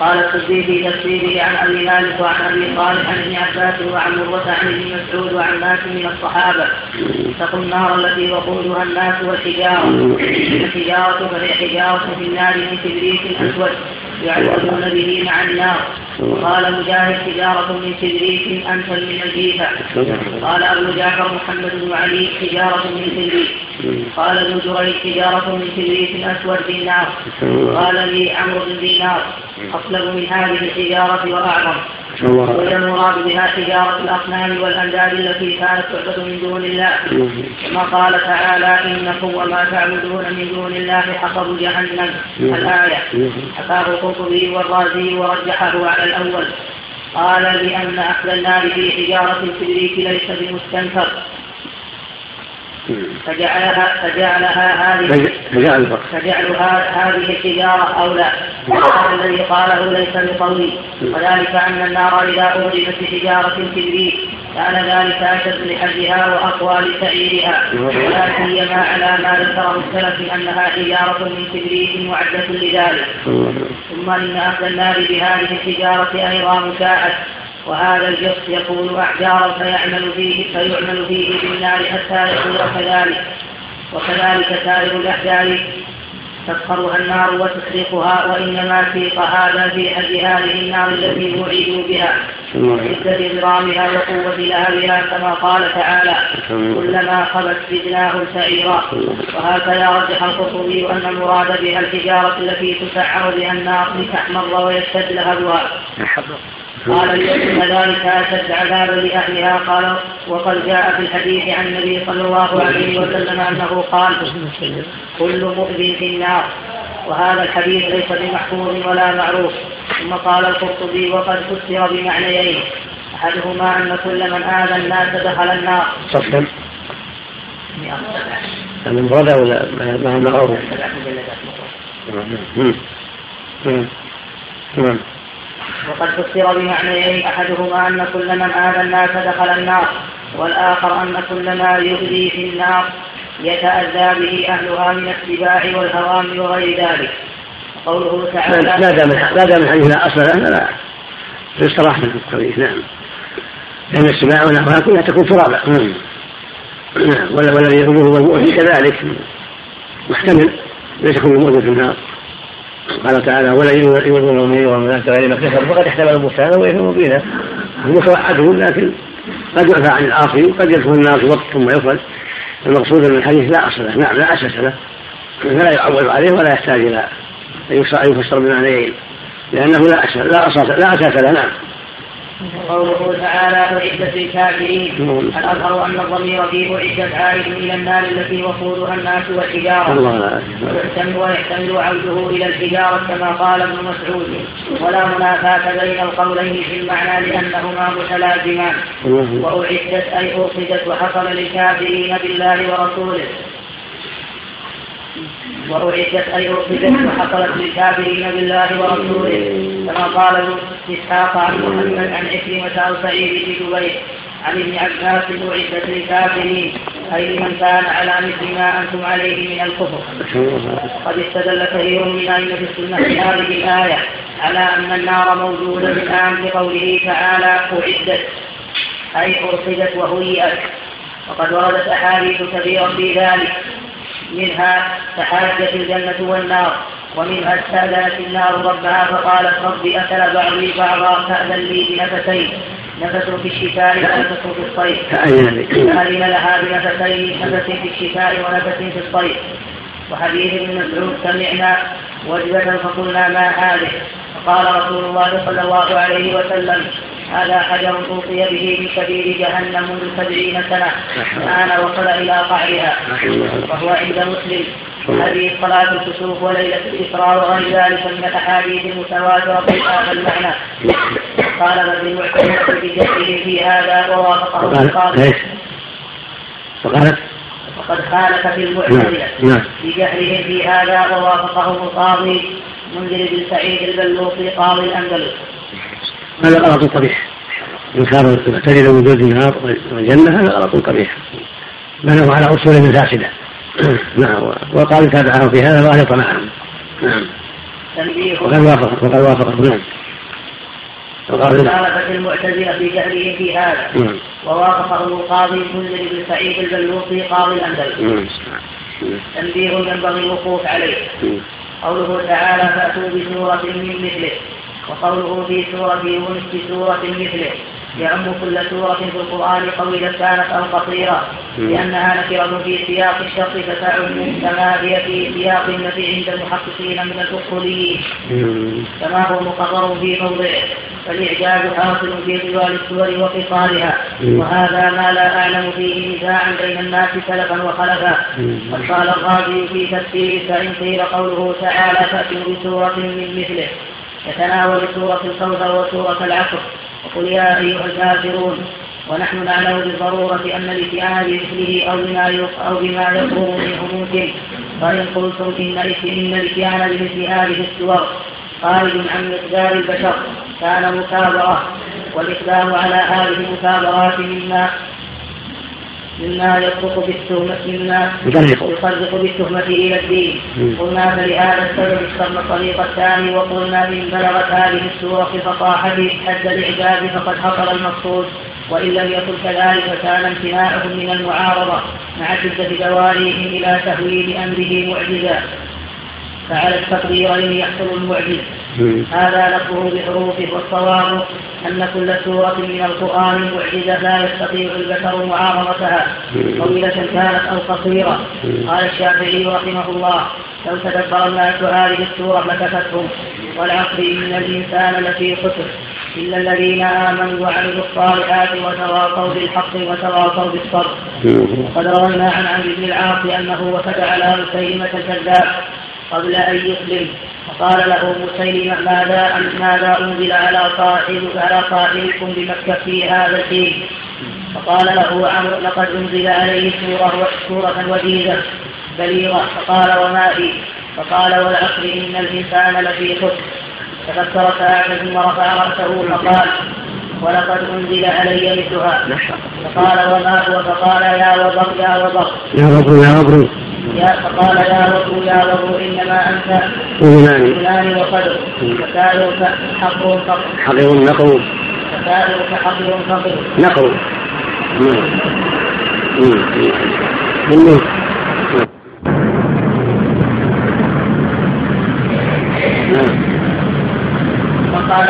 وقال السدي في تفسيره عن أبي مالك وعن أبي صالح عن ابن عباس وعن مروة عن ابن مسعود وعن ناس من الصحابة. اتقوا النار التي وقودها الناس والحجارة. الحجارة فهي حجارة في النار من كبريت اسود يعبدون به مع النار. قال مجاهد حجارة من كبريت أنفل من الجيفة قال أبو جعفر محمد بن علي حجارة من كبريت قال ابن جريج حجارة من كبريت أسود في النار قال لي عمرو بن دينار. أصلب من هذه الحجارة وأعظم. وهي المراد بها حجارة الأصنام والأنداد التي كانت تعبد من دون الله. كما قال تعالى إنكم وما تعبدون من دون الله حصب جهنم. الآية. حكاه القرطبي والرازي ورجحه على الأول. قال لأن أهل النار في حجارة الكبريت ليس بمستنكر. فجعلها فجعلها هذه فجعلها هذه الحجارة أولى وهذا الذي قاله ليس بقوي وذلك أن النار إذا أوجدت بحجارة كبريت كان ذلك أشد لحجها وأقوى لسعيرها ولا سيما على ما ذكره السلف أنها حجارة من كبريت معدة لذلك. ثم إن أهل النار بهذه الحجارة أيضا مشاعة. وهذا الجص يكون أحجارا فيعمل فيه فيعمل فيه بالنار حتى يكون كذلك. وكذلك سائر الأحجار تسخرها النار وتسرقها وإنما سيق هذا في حد هذه النار التي وعدوا بها. وشدة ضرامها وقوة لهبها كما قال تعالى كلما خبت زدناهم سعيرا. وهكذا رجح القرطبي أن المراد بها الحجارة التي تسعر بها النار لتحمر ويشتد لهبها. قال ليكون ذلك أشد عذابا لأهلها قال وقد جاء في الحديث عن النبي صلى الله عليه وسلم أنه قال كل مؤذن في النار وهذا الحديث ليس بمحفوظ ولا معروف ثم قال القرطبي وقد فسر بمعنيين أحدهما أن كل من آذى الناس دخل النار صفا المفردة ولا ما معروف؟ نعم وقد فسر بمعنيين أحدهما أن كل من آذى الناس دخل النار والآخر أن كل ما يؤذي في النار يتأذى به أهلها من السباع والهوام وغير ذلك. قوله تعالى لا دام لا دام الحديث لا أصل له لا. يستراح من الحديث نعم. لأن السباع والهوام كلها تكون ترابا نعم. والذي يؤذيه والمؤذي كذلك. محتمل ليس كل مؤذي في النار. قال تعالى ولا يؤذون المؤمنين والمؤمنات غير ما فقد احتمل البهتان واثم مبينا المتوعد لكن قد يعفى عن العاصي وقد يدخل النار في وقت ثم يخرج. المقصود من الحديث لا أصل له نعم لا أساس له. فلا يعول عليه ولا يحتاج إلى أن يفسر بمعنيين لأنه لا أساس لا أساس لا أساس له. نعم. قوله تعالى أعدت للكافرين. الأظهر أن الضمير فيه أعدت عائد إلى النار التي وقودها الناس والحجارة؟ ويحتمل ويحتمل عوده إلى الحجارة كما قال ابن مسعود. ولا منافاة بين القولين في المعنى لأنهما متلازمان. وأعدت أي أوقدت وحصل للكافرين بالله ورسوله. وأعدت أي أخذت وحصلت للكافرين بالله ورسوله. كما قال إسحاق عن محمد عن عكرمة أو سعيد بن جبير عن ابن عباس أعدت للكافرين أي لمن كان على مثل ما أنتم عليه من الكفر. قد استدل كثير من أئمة السنة في هذه الآية على أن النار موجودة الآن بقوله تعالى أعدت أي أرصدت وهيئت. وقد وردت أحاديث كثيرة في ذلك. منها تحاجت الجنة والنار ومنها استأذنت النار ربها فقالت رب أكل بعضي بعضا فأذن لي بنفسين نفس في الشتاء ونفس في الصيف. فأذن لها بنفسين نفس في الشتاء ونفس في الصيف. وحديث ابن مسعود سمعنا وجبة فقلنا ما هذه؟ فقال رسول الله صلى الله عليه وسلم هذا حجر أوصي به من كبير جهنم منذ سبعين سنة. الآن وصل إلى قعرها. وهو عند مسلم. هذه صلاة الكسوف وليلة الإسراء وغير ذلك من الأحاديث المتواترة في هذا المعنى. قال ابن المعتمد بجهله في هذا ووافقه القاضي. وقالت وقد خالف في المعتزلة نعم، نعم. بجهلهم في هذا ووافقه القاضي. منذر بن سعيد البلوطي قاضي الأندلس. هذا غلط قبيح. إنكار المعتزلة وجود النار والجنة هذا غلط قبيح. بنوا على أصول فاسدة. [clears throat] نعم وقال تابعه في هذا وغلط معهم نعم. وقد وافق وقد وافق. نعم. خالفت المعتزلة في جهلهم في هذا. نعم. ووافقه القاضي منذر بن سعيد البلوطي قاضي الأندلس. نعم. تنبيه ينبغي الوقوف عليه. قوله تعالى فأتوا بسورة من مثله. وقوله في سورة يونس في سورة مثله يعم كل سورة في القرآن طويلة كانت أو قصيرة لأنها نكرة في سياق الشرط فتعم كما هي في سياق النفي عند المحققين من الأصوليين. كما هو مقرر في موضعه فالإعجاز حاصل في طوال السور وقصارها وهذا ما لا أعلم فيه نزاعا بين الناس سلفا وخلفا. قد قال الغازي في تفسير فإن قيل قوله تعالى فأتوا بسورة من مثله. يتناول سورة الكوثر وسورة العصر. وقل يا أيها الكافرون ونحن نعلم بالضرورة أن الاتيان بمثله أو بما أو بما يقوم منه ممكن فإن قلتم إن إن الاتيان بمثل هذه السور خارج عن مقدار البشر كان مكابرة. والإقدام على هذه المكابرات مما مما يفرق بالتهمة مما يفرق بالتهمة إلى الدين. قلنا فلهذا السبب اخترنا الطريق الثاني وقلنا إن بلغت هذه السورة في فصاحة حد الإعجاز فقد حصل المقصود. وإن لم يكن كذلك كان امتناعهم من المعارضة مع شدة دواريهم إلى تهويل أمره معجزا فعلى التقدير أن يحصل المعجز هذا لفظه بحروفه والصواب أن كل سورة من القرآن معجزة لا يستطيع البشر معارضتها. طويلة كانت أو قصيرة. قال الشافعي رحمه الله لو تدبر الناس هذه السورة لكفتهم والعصر إن الإنسان لفي خسر. إلا الذين آمنوا وعملوا الصالحات وتواصوا بالحق وتواصوا بالصبر. وقد روينا عن عبد بن العاص أنه وفد على مسيلمة الكذاب. قبل أن يسلم. فقال له مسيلمة ماذا ماذا أنزل على صاحب على صاحبكم بمكة في هذا الحين فقال له عمرو لقد أنزل عليه سورة سورة وجيزة بليغة. فقال وما هي فقال والعصر إن الإنسان لفي خسر. تفكر ساعة ثم رفع رأسه فقال ولقد أنزل علي مثلها. فقال وما هو؟ فقال يا وبر يا وبر. يا وبر يا وبر. يا فقال يا وبر يا وبر إنما أنت فلان. وقدر فسالك حقر فقر. حقير نقر فسالك حقر فقر. نقر نعم. فقال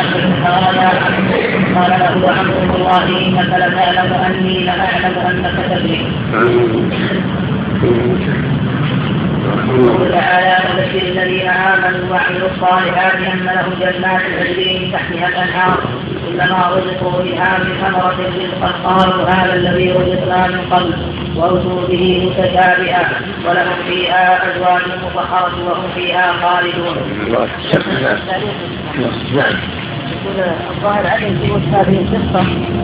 قال له عمرو الله إنك لتعلم أني لأعلم أنك تدري. يقول تعالى وبشر الذين امنوا وعملوا الصالحات ان لهم جنات تجري تحتها الانهار كلما رزقوا منها من ثمرة رزقا قالوا هذا الذي رزقنا من قبل وأتوا به متشابها ولهم فيها أزواج مطهرة وهم فيها خالدون. نعم. الظاهر عدم وجه هذه القصة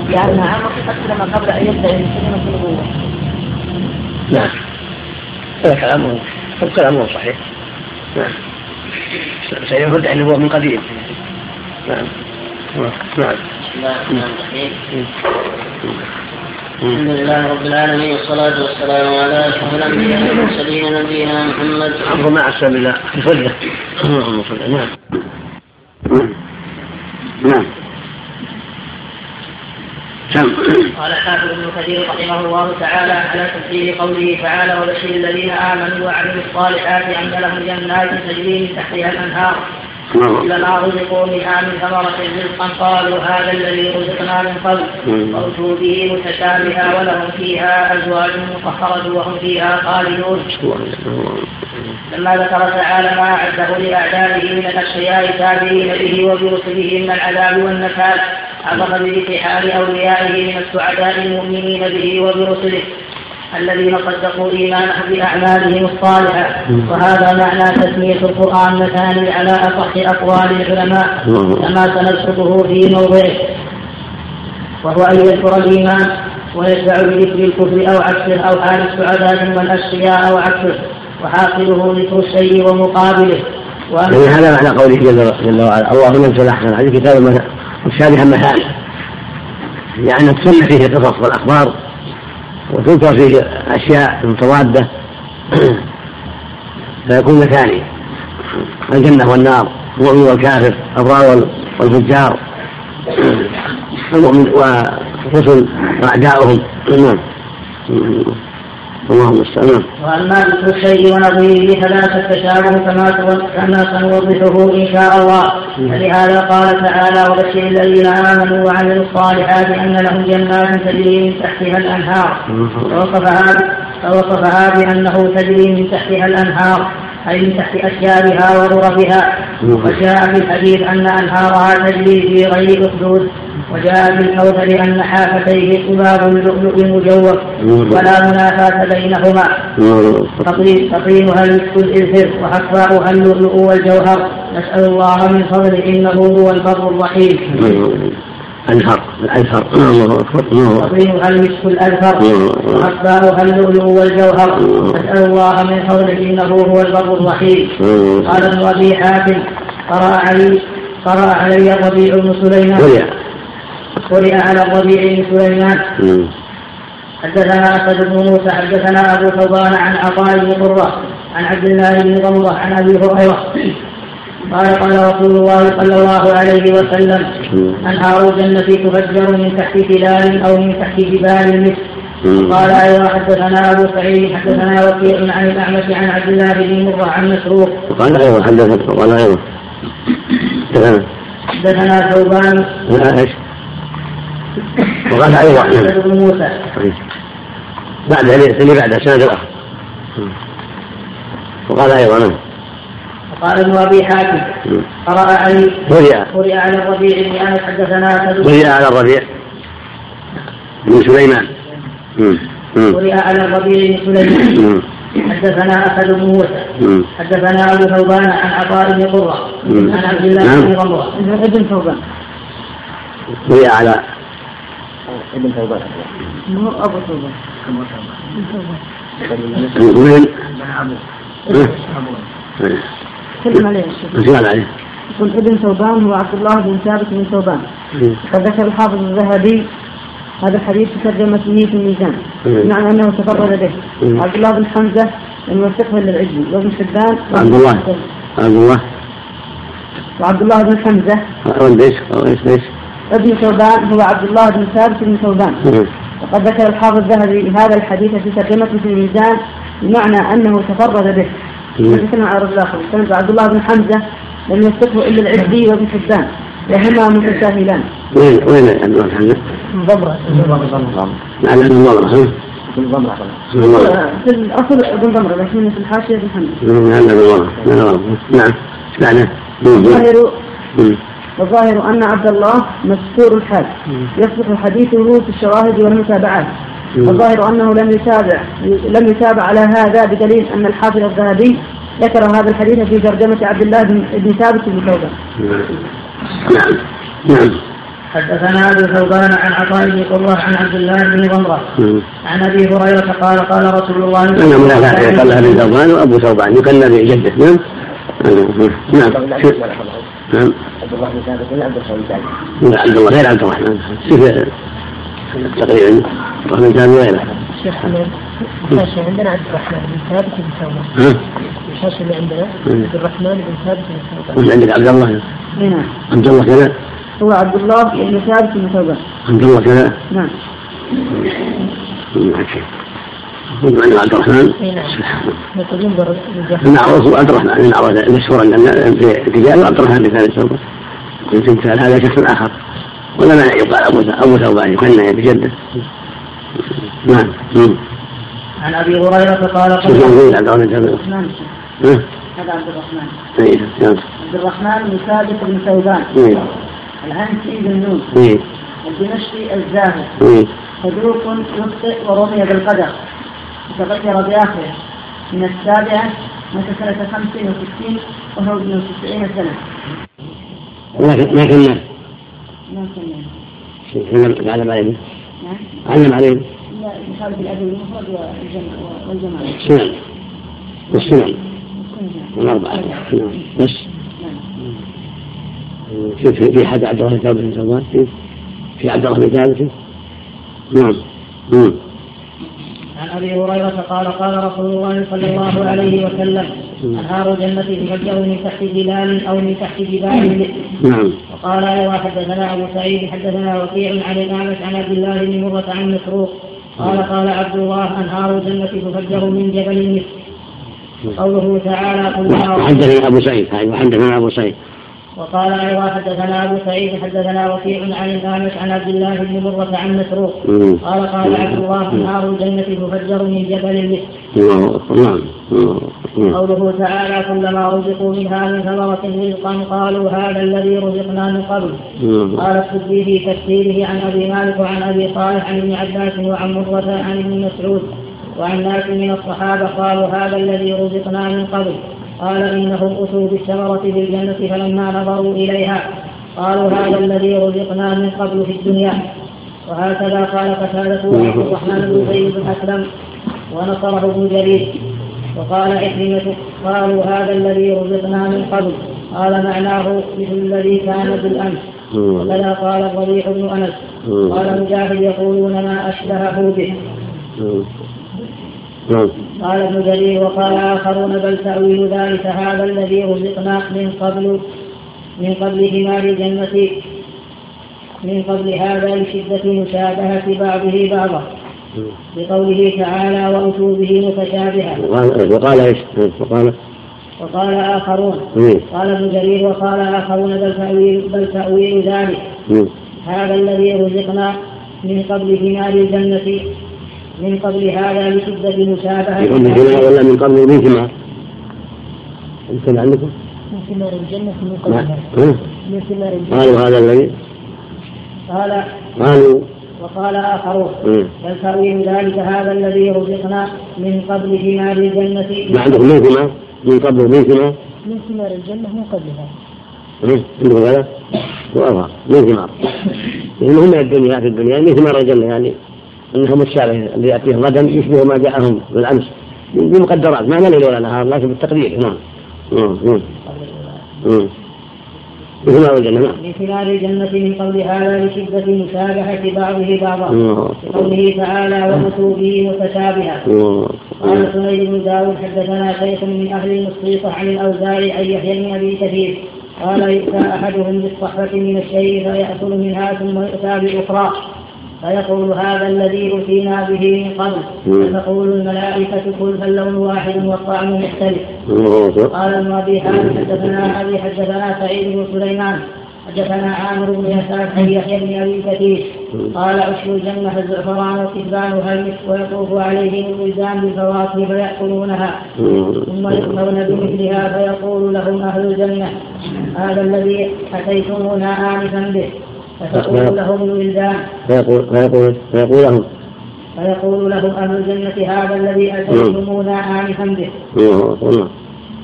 لأن عمرو أسلم قبل أن المسلمين في النبوة. نعم. هذا كلامه كلامه صحيح. نعم. سيدنا النبوة من قديم. نعم. نعم بسم الله الرحمن الرحيم الحمد لله رب العالمين والصلاة والسلام على أشرف الأنبياء والمرسلين نبينا محمد عفوا مع السلام الله تفضل اللهم صل نعم نعم نعم. قال حافظ ابن كثير رحمه الله تعالى على تفسير قوله تعالى وبشر الذين آمنوا وعملوا الصالحات ان لهم جنات تجري من تحتها الأنهار كلما رزقوا منها من ثمرة رزقا قالوا هذا الذي رزقنا من قبل وأتوا به متشابها ولهم فيها أزواج مطهرة وهم فيها خالدون. لما ذكر تعالى ما أعده لأعدائه من الأشقياء التابعين به وبرسله من العذاب والنكال عرف بانتحال أوليائه من السعداء المؤمنين به وبرسله الذين صدقوا إيمانهم بأعمالهم الصالحة. وهذا معنى تسمية القرآن مثاني على أصح أقوال العلماء كما سنذكره في موضعه. وهو أن يذكر الإيمان ويتبع بذكر الكفر أو عكسه أو حال السعداء والأشقياء أو عكسه وحاصله ذكر الشيء ومقابله. يعني هذا معنى قوله جل وعلا الله نزل أحسن الحديث كتابا متشابها مثاني يعني تسمى فيه القصص والأخبار وتذكر فيه أشياء متضادة. [clears throat] فيكون مثاني الجنة والنار المؤمن والكافر الأبرار والفجار [clears throat] المؤمن والرسل وأعداؤهم. [clears throat] نعم. اللهم المستعان واما ذكر الشيء ونظيره فلا التشابه كما كما سنوضحه إن شاء الله. فلهذا قال تعالى وبشر الذين آمنوا وعملوا الصالحات أن لهم جنات تجري من تحتها الأنهار. فوصفها فوصفها بانه تجري من تحتها الأنهار أي من تحت أشجارها وغرفها وجاء في الحديث أن أنهارها تجري في غير أخدود. وجاء في الكوثر أن حافتيه قباب اللؤلؤ المجوف ولا منافاة بينهما. تطينها المسك الإذفر وحصباؤها اللؤلؤ والجوهر. نسأل الله من فضله إنه هو البر الرحيم. أنهر الأزهر الله أكبر. تطينها المسك الأزهر وحصباؤها اللؤلؤ والجوهر. نسأل الله من فضله إنه هو البر الرحيم. قال ابن أبي حاتم قرأ علي قرأ علي الربيع بن سليمان. قرئ على الربيع بن سليمان حدثنا أسد بن موسى حدثنا أبو ثوبان عن عطاء بن قرة عن عبد الله بن ضمره عن أبي هريرة. قال قال رسول الله صلى الله عليه وسلم انهار الجنة تفجر من تحت تلال أو من تحت جبال مثل. قال أيضا حدثنا أبو سعيد حدثنا وكيع عن الأعمش عن عبد الله بن مره عن مسروق. قال أيضا حدثنا قال أيضا حدثنا ثوبان. إيش؟ وقال بن موسى بعد اللي بعد السند الآخر وقال أيضا نعم. وقال ابن أبي حاتم قرأ علي قرئ على الربيع بن أنس حدثنا قرئ على الربيع. بن سليمان. قرئ على الربيع بن سليمان. حدثنا اسد بن موسى. حدثنا أبو ثوبان عن عطاء بن قره عن عبد الله بن غمره ابن ثوبان. قرئ على ابن ثوبان مو أبو ثوبان وين؟ تكلم عليه الشيخ عليه يقول ابن ثوبان هو عبد الله بن ثابت بن ثوبان. وقد ذكر الحافظ الذهبي هذا الحديث في ترجمة في الميزان. بمعنى أنه تفرد به. عبد الله بن يوثقه إلا العجلي وابن حبان عبد الله. عبد الله. وعبد الله بن حمزة. إيش إيش إيش ابن ثوبان هو عبد الله بن ثابت بن ثوبان. وقد ذكر الحافظ الذهبي هذا الحديث في ترجمة في الميزان بمعنى أنه تفرد به. نتكلم عن الرجل الآخر. عبد الله بن حمزة لم يوثقه إلا العجلي وابن حبان. وهما متساهلان. وين وين عبد الله بن ضمرة على ابن ضمرة في الأصل ابن ضمرة لكن في الحاشية ابن حمزة. نعم ابن ضمرة. نعم. إيش الظاهر الظاهر أن عبد الله مستور الحال يصلح حديثه في الشواهد والمتابعات. الظاهر أنه لم يتابع لم يتابع على هذا بدليل أن الحافظ الذهبي ذكر هذا الحديث في ترجمة عبد الله بن ثابت بن ثوبان. نعم. نعم حدثنا أبو ثوبان عن عطاء بن قرة عن عبد الله بن ضمره عن أبي هريرة قال قال رسول الله صلى الله عليه وسلم قال ابن ثوبان وأبو ثوبان يكنى بجده نعم. نعم. نعم. عبد الله بن ثابت ولا عبد الرحمن. عبد الله غير عبد الرحمن تقريبا عبد الرحمن ثابت غيره. شيخ الحاشية عندنا عبد الرحمن بن ثابت بن ثوبان الحاشية اللي عندنا عبد الرحمن بن ثابت بن ثوبان عندك عبد الله؟ نعم. عبد الله كذا؟ هو عبد الله بن ثابت بن ثوبان عبد الله كذا؟ نعم. عبد الرحمن. المعروف عبد الرحمن المعروف المشهور عندنا في الرجال عبد الرحمن بن ثابت يمكن هذا شخص آخر. ولا مانع يقال أبو أبو ثوبان يكنى بجده نعم. عن أبي هريرة قال قال عبد الرحمن هذا عبد الرحمن. اي نعم. عبد الرحمن بن ثابت بن ثوبان. الهنسي بن نون. الدمشقي الزاهد. صدوق يخطئ ورمي بالقدر. تغير بآخره. من السابعة مات سنة خمس وستين وهو ابن تسعين سنة. لكن ما كمل ما كمل علم عليه. علم عليه. لا يخالف الأدب المفرد والجماعة سنن والسنن. والأربعة. نعم. بس. شوف في حد عبد الله بن ثوبان في عبد الله بن ثابت نعم. عن أبي هريرة قال قال رسول الله صلى الله عليه وسلم أنهار الجنة تفجر من تحت جبال أو من تحت جبال. نعم. وقال أيضا حدثنا أبو سعيد حدثنا وكيع عن الأعمش عن عبد الله بن مرة عن مسروق. قال قال عبد الله أنهار الجنة تفجر من جبل مثل. قوله تعالى حدثنا أبو سعيد حدثنا أبو سعيد. وقال أيضا حدثنا أبو سعيد حدثنا وكيع عن الاعمش عن عبد الله بن مرة عن مسروق. قال قال عبد الله نار الجنة تفجر من جبل المثل قوله تعالى كلما رزقوا منها من ثمرة رزقا قالوا هذا الذي رزقنا من قبل. قال السدي في تفسيره عن أبي مالك وعن أبي صالح عن ابن عباس وعن مرة عن ابن مسعود. وعن ناس من الصحابة قالوا هذا الذي رزقنا من قبل. قال إنهم أتوا بالثمرة في الجنة فلما نظروا إليها قالوا هذا الذي رزقنا من قبل في الدنيا. وهكذا قال قتادة وعبد الرحمن بن زيد بن أسلم ونصره ابن جرير. وقال عكرمة قالوا هذا الذي رزقنا من قبل. قال معناه مثل الذي كان بالأمس. وكذا قال الربيع بن أنس. قال مجاهد يقولون ما أشبهه به. قال ابن جرير وقال آخرون بل تأويل ذلك هذا الذي رزقنا من قبل من قبل ثمار الجنة من قبل هذا لشدة مشابهة بعضه بعضا. بقوله تعالى وأتوا به متشابها. وقال إيش؟ وقال وقال آخرون. قال ابن جرير وقال آخرون بل تأويل بل تأويل ذلك. هذا الذي رزقنا من قبل ثمار الجنة. من قبل هذا لشدة مشابهة من قبل ولا من قبل؟ من ثمار؟ يمكن عندكم؟ من ثمار الجنة من قبلها من ثمار الجنة. قالوا هذا الذي؟ قال قالوا وقال آخرون بل تأويل ذلك هذا الذي رزقنا من قبل ثمار الجنة ما عندكم؟ من ثمار؟ من قبل. من ثمار؟ من ثمار الجنة من قبلها. عندكم هذا؟ وأظهر من ثمار من الدنيا في الدنيا. من ثمار الجنة يعني. أنهم متشابه اللي يأتيهم. غدا يشبه ما جاءهم بالأمس. بمقدرات. ما ليل ولا نهار. لكن بالتقدير. نعم. نعم. نعم. بثمار الجنة. نعم. بثمار الجنة من قول هذا لشدة مشابهة بعضه بعضا. قوله تعالى ومتوا به متشابها. قال سمير بن داود حدثنا شيخ من أهل المصيصة عن الأوزاعي عن يحيى بن أبي كثير قال يؤتى أحدهم بالصحفة من الشيء فيأكل منها ثم يؤتى بأخرى. فيقول هذا الذي أتينا به من قبل. فتقول الملائكة كل فاللون واحد والطعم مختلف. قال ابن أبي حاتم حدثنا أبي حدثنا سعيد بن سليمان حدثنا عامر بن يسار عن يحيى بن أبي كثير. قال عشر الجنة الزعفران وكتبانها المسك ويطوف عليهم الولدان بالفواكه فيأكلونها. ثم يؤمرون بمثلها فيقول لهم أهل الجنة هذا الذي أتيتمونا انفا به. فتقول لهم الولدان. فيقول فيقول فيقول لهم. فيقول لهم أهل الجنة هذا الذي أتيتمونا آنفا به.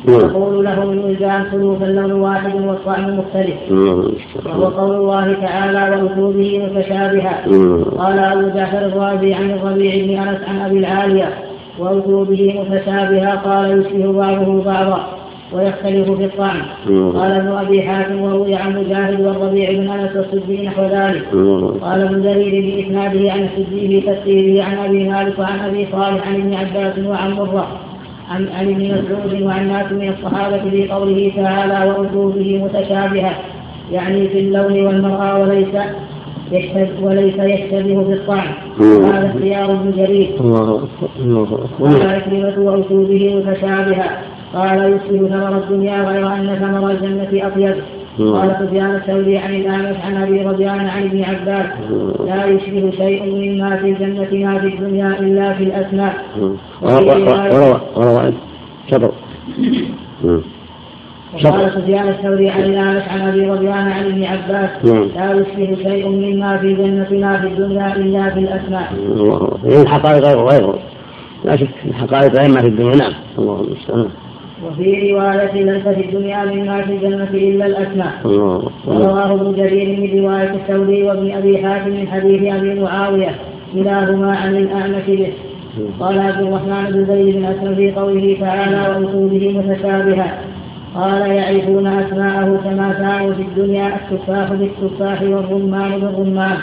يقول لهم الولدان كلوا فاللون واحد والطعم مختلف. وهو قول الله تعالى به متشابها. قال أبو جعفر الرازي عن الربيع بن أنس عن أبي العالية وأتوا به متشابها قال يشبه بعضه بعضا. ويختلف في الطعم قال ابن أبي حاتم وروي عن مجاهد والربيع بن أنس والسدي نحو ذلك. قال ابن جرير بإسناده عن السدي في تفسيره عن أبي مالك وعن أبي صالح عن ابن عباس وعن مرة عن عن ابن مسعود وعن ناس من الصحابة في قوله تعالى وأتوا به متشابهة. يعني في اللون والمرأة وليس وليس يشتبه في الطعم وهذا اختيار ابن جرير. قال عكرمة وأتوا به متشابها قال يشبه ثمر الدنيا غير أن ثمر الجنة أطيب. قال سفيان الثوري عن الأعمش عن أبي رضيان عن ابن عباس. لا يشبه شيء مما في الجنة ما في الدنيا إلا في الأسماء. وروى شطر وقال سفيان الثوري عن الأعمش عن أبي رضيان عن ابن عباس. لا يشبه شيء مما في الجنة ما في الدنيا إلا في الأسماء. الحقائق غيره غيره لا شك الحقائق غير ما في الدنيا. نعم. الله المستعان. وفي رواية ليس في الدنيا مما في الجنة إلا الأسماء. ورواه ابن جرير من رواية الثوري وابن أبي حاتم من حديث أبي معاوية كلاهما عن الأعمش به. قال عبد الرحمن بن زيد بن أسلم في قوله تعالى وأصوله متشابهة قال يعرفون أسماءه كما كانوا في الدنيا التفاح بالتفاح والرمان بالرمان.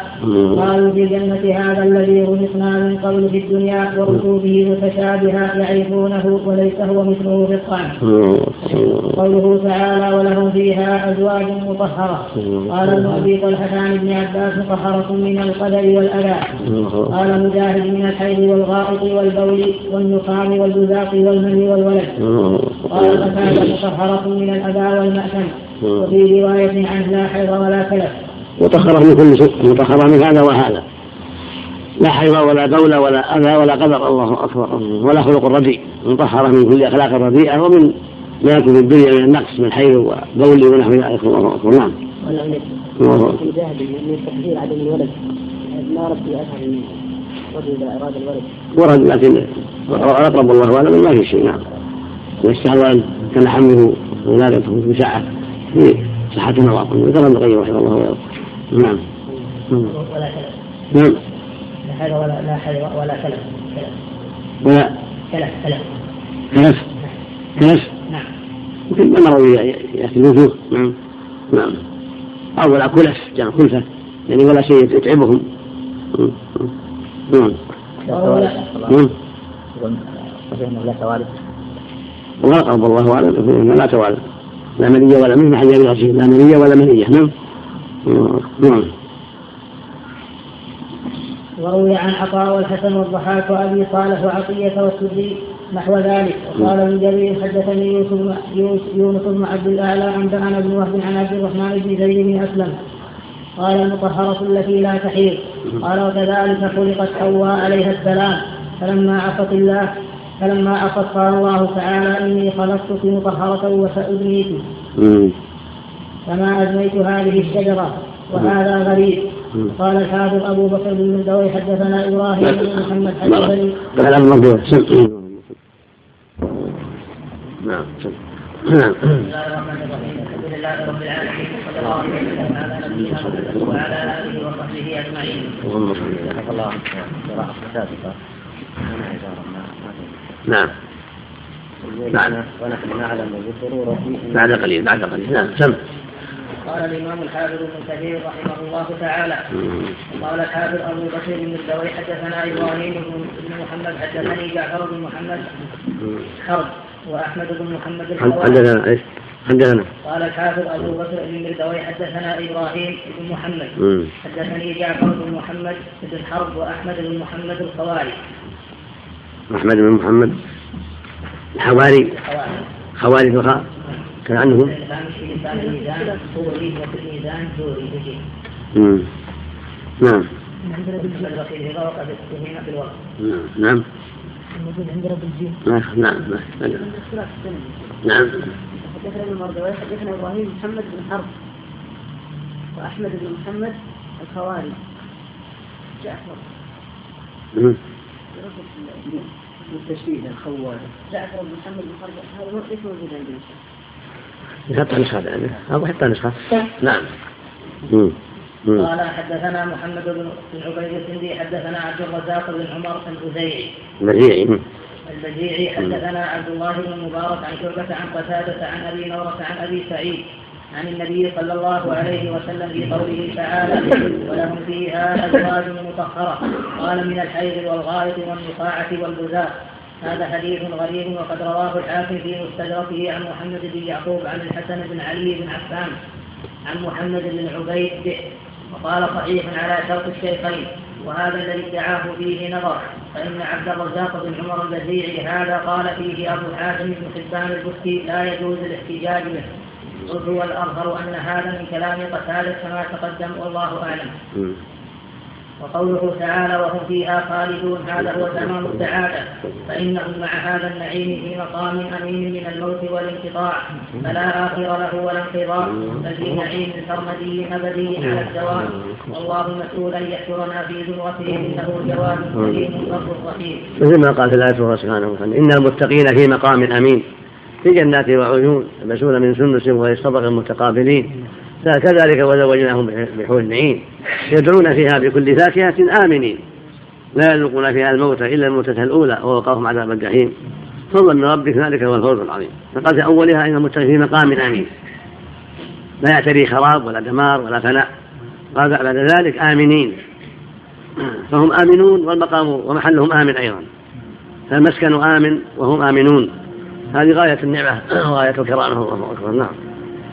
قالوا في الجنة هذا الذي رزقنا من قبل في الدنيا ورسوله متشابها يعرفونه وليس هو مثله في الطعم قوله تعالى ولهم فيها أزواج مطهرة. قال ابن أبي طلحة عن ابن عباس مطهرة من القدر والأذى. قال مجاهد من الحيض والغائط والبول والنخام والبزاق والمني والولد. قال قتادة مطهرة من الأذى والمأثم. وفي رواية عنه لا حيض ولا كلف مطهرة من كل شيء مطهرة من هذا وهذا. لا حيض ولا دولة ولا أذى ولا قدر الله أكبر. ولا خلق رديء. مطهرة من كل أخلاق رديئة ومن ما يكون في الدنيا من النقص من حيض وبول ونحو ذلك. الله أكبر. نعم. الله من تحذير عدم الولد. ما رد أثر من رجل إذا أراد الولد. ورد لكن أقرب الله أعلم ما في شيء. نعم. يستحب أن كان حمله ولادته بسعة في صحة النظر ذكر ابن القيم رحمه الله ويرضى نعم ولا نعم لا حيض ولا لا حيض ولا كلف ولا كلف كلف كلف نعم يمكن ما مروا يأتي الوجوه نعم نعم أو ولا كلف جمع كلفة يعني ولا شيء يتعبهم نعم لا توالد وقال الله أعلم. لا توالد لا منية ولا منية محل يبي لا منية ولا منية نعم. نعم. وروي عن عطاء والحسن والضحاك وأبي صالح وعطية والسدي نحو ذلك. وقال ابن جرير حدثني يوسف يونس بن عبد الأعلى عن دعنا بن وهب عن عبد الرحمن بن زيد بن أسلم. قال المطهرة التي لا تحيض. قال وكذلك خلقت حواء عليها السلام. فلما عصت الله فلما عصت قال الله تعالى إني خلقتك مطهرة وسأدنيك فما أزميت هذه الشجرة وهذا غريب. قال الحافظ أبو بكر بن مردوي حدثنا إبراهيم بن محمد حدثني. نعم نعم بسم الله الرحمن الرحيم الحمد لله رب العالمين وصلى الله وسلم على نبينا محمد وعلى آله وصحبه أجمعين. اللهم صل الله. نعم. نعم. ونحن نعلم بالضرورة بعد قليل بعد قليل. نعم سم. قال الإمام الحافظ ابن كثير رحمه الله تعالى قال الحافظ أبو بكر بن الدوي حدثنا إبراهيم بن محمد حدثني جعفر بن محمد. حرب وأحمد بن محمد حدثنا إيش؟ حدثنا قال الحافظ أبو بكر بن مردوي حدثنا إبراهيم بن محمد. حدثني جعفر بن محمد بن حرب وأحمد بن محمد الخواري احمد بن محمد. الحواري خواري الخاء كان عنه. نعم. نعم. نعم. نعم. نعم. حدثنا ابن مردوي حدثنا إبراهيم محمد بن حرب واحمد بن محمد الخواري جعفر الخواري جعفر بن محمد بن هذا ليس موجود عندنا نسخة يعني أو حتى نسخة نعم. قال حدثنا محمد بن عبيد السندي حدثنا عبد الرزاق بن عمر البزيعي البزيعي البزيعي حدثنا عبد الله بن المبارك عن شعبة عن قتادة عن أبي نورة عن أبي سعيد. عن النبي صلى الله عليه وسلم في قوله تعالى ولهم فيها أزواج مطهرة قال من الحيض والغائط والنقاعة والبزاق. هذا حديث غريب وقد رواه الحاكم في مستدركه عن محمد بن يعقوب عن الحسن بن علي بن عفان عن محمد بن عبيد وقال صحيح على شرط الشيخين. وهذا الذي ادعاه فيه نظر. فإن عبد الرزاق بن عمر البزيعي هذا قال فيه أبو حاتم بن حبان البستي لا يجوز الاحتجاج به. قلت والأظهر أن هذا من كلام قتادة كما تقدم والله أعلم. وقوله تعالى وهم فيها خالدون هذا هو تمام السعادة. فإنهم مع هذا النعيم في مقام أمين من الموت والانقطاع. فلا آخر له ولا انقضاء بل في نعيم سرمدي أبدي على الدوام والله مسؤول أن يحشرنا في ذمرته إنه جواد كريم رب رحيم. مثل ما قال في الآية سبحانه وتعالى إن المتقين في مقام أمين. في جنات وعيون يلبسون من سندس صبغ متقابلين كذلك وزوجناهم بحور النعيم. يدعون فيها بكل فاكهة آمنين. لا يذوقون فيها الموت إلا الموتة الأولى ووقاهم عذاب الجحيم. فضلا من ربك ذلك هو الفوز العظيم. فقال في أولها إن المتقين في مقام أمين. لا يعتري خراب ولا دمار ولا فناء. قال بعد ذلك آمنين. فهم آمنون والمقام ومحلهم آمن أيضا. فالمسكن آمن وهم آمنون. هذه غاية النعمة [coughs] وغاية الكرامة الله أكبر نعم.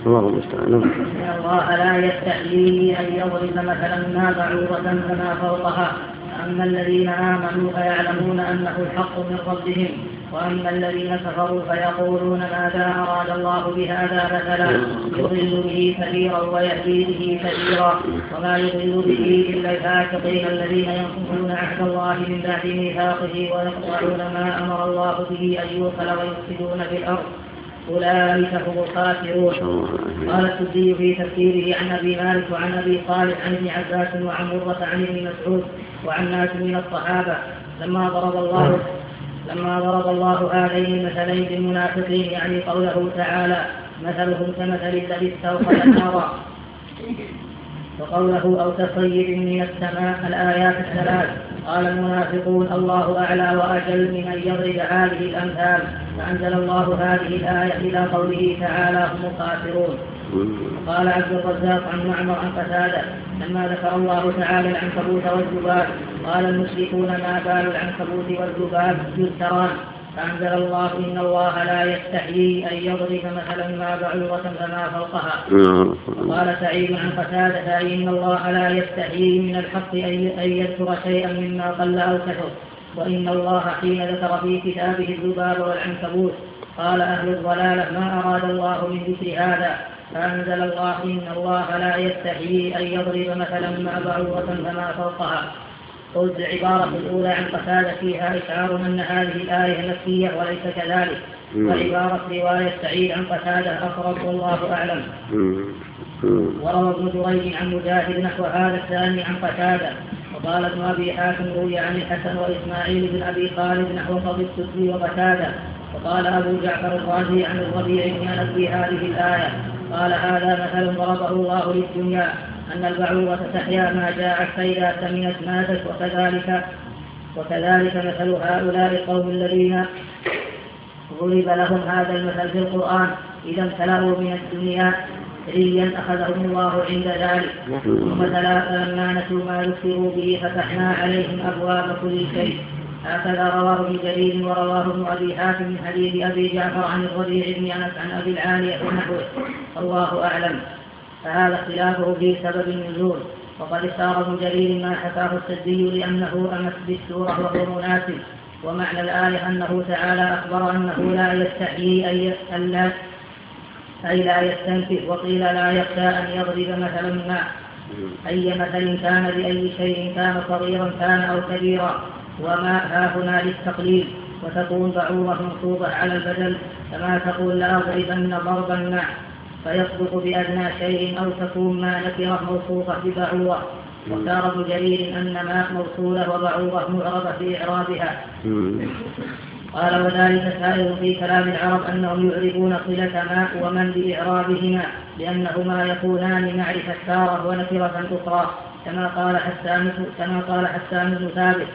الله المستعان إن الله لا يستحيي أن يضرب مثلا ما بعوضة فما فوقها. أما الذين آمنوا فيعلمون أنه الحق من ربهم. وأما الذين كفروا فيقولون ماذا أراد الله بهذا مثلا؟ يضل به كثيرا ويهدي به كثيرا. وما يضل به إلا الفاسقين الذين ينقضون عهد الله من بعد ميثاقه ويقطعون ما أمر الله به أن يوصل ويفسدون في الأرض. أولئك هم الخاسرون. قال السدي في تفسيره عن أبي مالك وعن أبي صالح عن ابن عباس وعن مرة عن ابن مسعود وعن ناس من الصحابة لما ضرب الله لما ضرب الله هذين المثلين للمنافقين يعني قوله تعالى مثلهم كمثل الذي استوقد نارا وقوله أو كصيب من السماء الآيات الثلاث. قال المنافقون الله أعلى وأجل من أن يضرب هذه الأمثال. فأنزل الله هذه الآية إلى قوله تعالى هم الخاسرون. قال عبد الرزاق عن معمر عن قتادة لما ذكر الله تعالى العنكبوت والذباب قال المشركون ما بال العنكبوت والذباب يذكران فأنزل الله إن الله لا يستحيي أن يضرب مثلا ما بعوضة فما فوقها. وقال سعيد عن قتادة إن الله لا يستحيي من الحق أن يذكر شيئا مما قل أو كثر وإن الله حين ذكر في كتابه الذباب والعنكبوت قال أهل الضلالة ما أراد الله من ذكر هذا؟ فأنزل الله إن الله لا يستحيي أن يضرب مثلا ما بعوضة فما فوقها. قلت العبارة الأولى عن قتادة فيها إشعار أن هذه الآية مكية وليس كذلك. وعبارة رواية سعيد عن قتادة أقرب والله أعلم. وروى ابن جريج عن مجاهد نحو هذا الثاني عن قتادة. وقال ابن أبي حاتم روي عن الحسن وإسماعيل بن أبي خالد نحو قضي السدي وقتادة. وقال أبو جعفر الرازي عن الربيع بن أنس في هذه الآية. قال هذا مثل ضربه الله للدنيا أن البعوضة تحيا ما جاءت فإذا سمنت ماتت وكذلك وكذلك مثل هؤلاء القوم الذين ضرب لهم هذا المثل في القرآن إذا امتلأوا من الدنيا ريا أخذهم الله عند ذلك. ثم فلما نسوا ما ذكروا به فتحنا عليهم أبواب كل شيء. هكذا رواه ابن جرير ورواه ابن أبي حاتم من حديث أبي جعفر عن الربيع بن أنس عن أبي العالية ونحوه الله. أعلم. فهذا اختلافه في سبب النزول. وقد اختار ابن جرير ما حكاه السدي لأنه أمس بالسورة وهو مناسب. ومعنى الآية أنه تعالى أخبر أنه لا يستحيي أن لا أي لا يستنكف وقيل لا يخشى أن يضرب مثلا ما. أي مثل كان بأي شيء كان صغيرا كان أو كبيرا. وما ها هنا للتقليل وتكون بعوضة منصوبة على البدل كما تقول لأضربن ضربا ما فيصدق بأدنى شيء أو تكون ما نكرة موصوفة ببعوضة. واختار ابن جرير أن ما موصولة وبعوضة معربة في إعرابها قال وذلك سائر في كلام العرب أنهم يعربون صلة ما ومن بإعرابهما لأنهما يكونان معرفة تارة ونكرة أخرى كما قال حسان كما قال حسان بن ثابت.